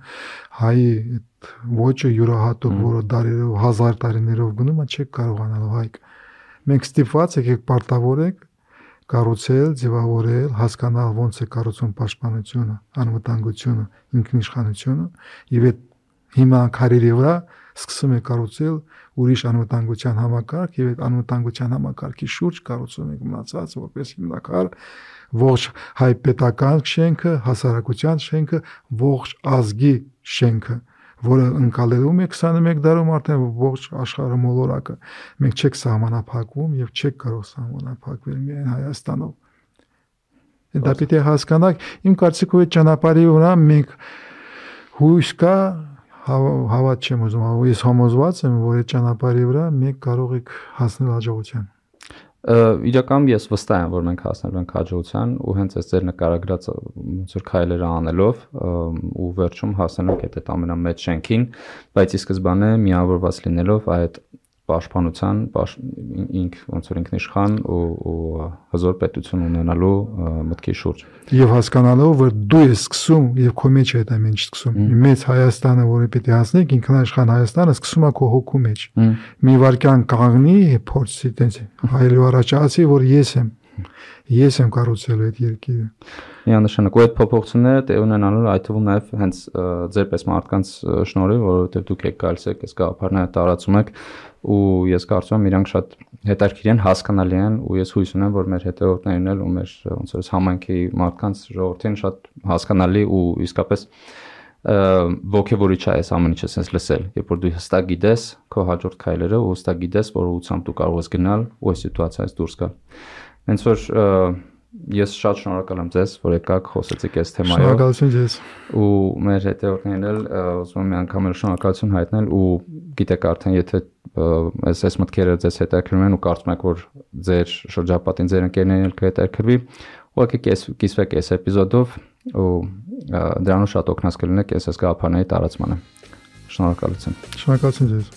հայի այդ ոճը յուրահատուկ, որը դարերով, հազար տարիներով գնում է, չեք կարողանալ հայք։ Մենք ստիպված եք պարտավորեք կառուցել, ձևավորել, հասկանալ ոնց է կառուցում պաշտպանությունը, անվտանգությունը, ինքնիշխանությունը եւ այդ հիմա քարերի վրա սկսում է կառուցել ուրիշ անվտանգության համակարգ եւ այդ անվտանգության համակարգի շուրջ կառուցում ենք մնացած որպես հիմնակար ողջ հայ պետական շենքը, հասարակության շենքը, ողջ ազգի շենքը, որը ընկալելու է 21 դարում արդեն ողջ աշխարհը մոլորակը։ Մենք չեք սահմանափակվում եւ չեք կարող սահմանափակվել միայն Հայաստանով։ Դա պիտի հասկանաք, իմ կարծիքով այդ ճանապարհի վրա մենք հույս կա հավատ չեմ ուզում, ես համոզված եմ, որ այդ ճանապարհի վրա մենք կարող ենք հասնել հաջողության իրականում ես վստահ եմ որ մենք հասնելու ենք հաջողության ու հենց այս ձեր նկարագրած ոնց որ քայլերը անելով ու վերջում հասնելու ենք այդ ամենամեծ շենքին բայց ի սկզբանե միավորված լինելով այդ պաշտպանության ինք ոնց որ ինքնիշխան ու հզոր պետություն ունենալու մտքի շուրջ եւ հասկանալով որ դու ես սկսում եւ քո մեջ է այդ ամեն ինչ սկսում մեծ Հայաստանը որը պիտի հասնենք ինքնաշխան Հայաստանը սկսում է քո հոգու մեջ մի վարքյան կանգնի փորձի տենց հայելու առաջ ասի որ ես եմ ես եմ կառուցել այդ երկիրը միանշանակ ու այդ փոփոխությունները տեղ ունենալու այդ թվում նաև հենց ձեր պես մարդկանց շնորհիվ որովհետև դուք եք գալիս եք այս գաղափարները տարածում եք ու ես կարծում եմ իրանք շատ հետաքրքիր են, հասկանալի են ու ես հույս ունեմ, որ մեր հետևորդներն էլ ու մեր ոնց որ համայնքի մարդկանց ժողովրդին շատ հասկանալի ու իսկապես ողջևորիչ է այս ամեն ինչը sense լսել, երբ որ դու հստակ գիտես քո հաջորդ քայլերը ու հստակ գիտես, որ ուղղությամբ դու կարող ես գնալ ու այս սիտուացիայից դուրս գալ։ Հենց որ ես շատ շնորհակալ եմ ձեզ, որ եկաք խոսեցիք այս թեմայով։ Շնորհակալություն ձեզ։ Ու մեր հետևորդներին էլ ուզում եմ միանգամել շնորհակալություն հայտնել ու գիտեք արդեն եթե այս այս մտքերը ձեզ հետաքրքրում են ու կարծում եք որ ձեր շրջապատին ձեր ընկերներին էլ կհետաքրվի, ուղղակի կիսվեք այս էպիզոդով ու դրանով շատ օգնած կլինեք այս այս գաղափարների տարածմանը։ Շնորհակալություն։ Շնորհակալություն ձեզ։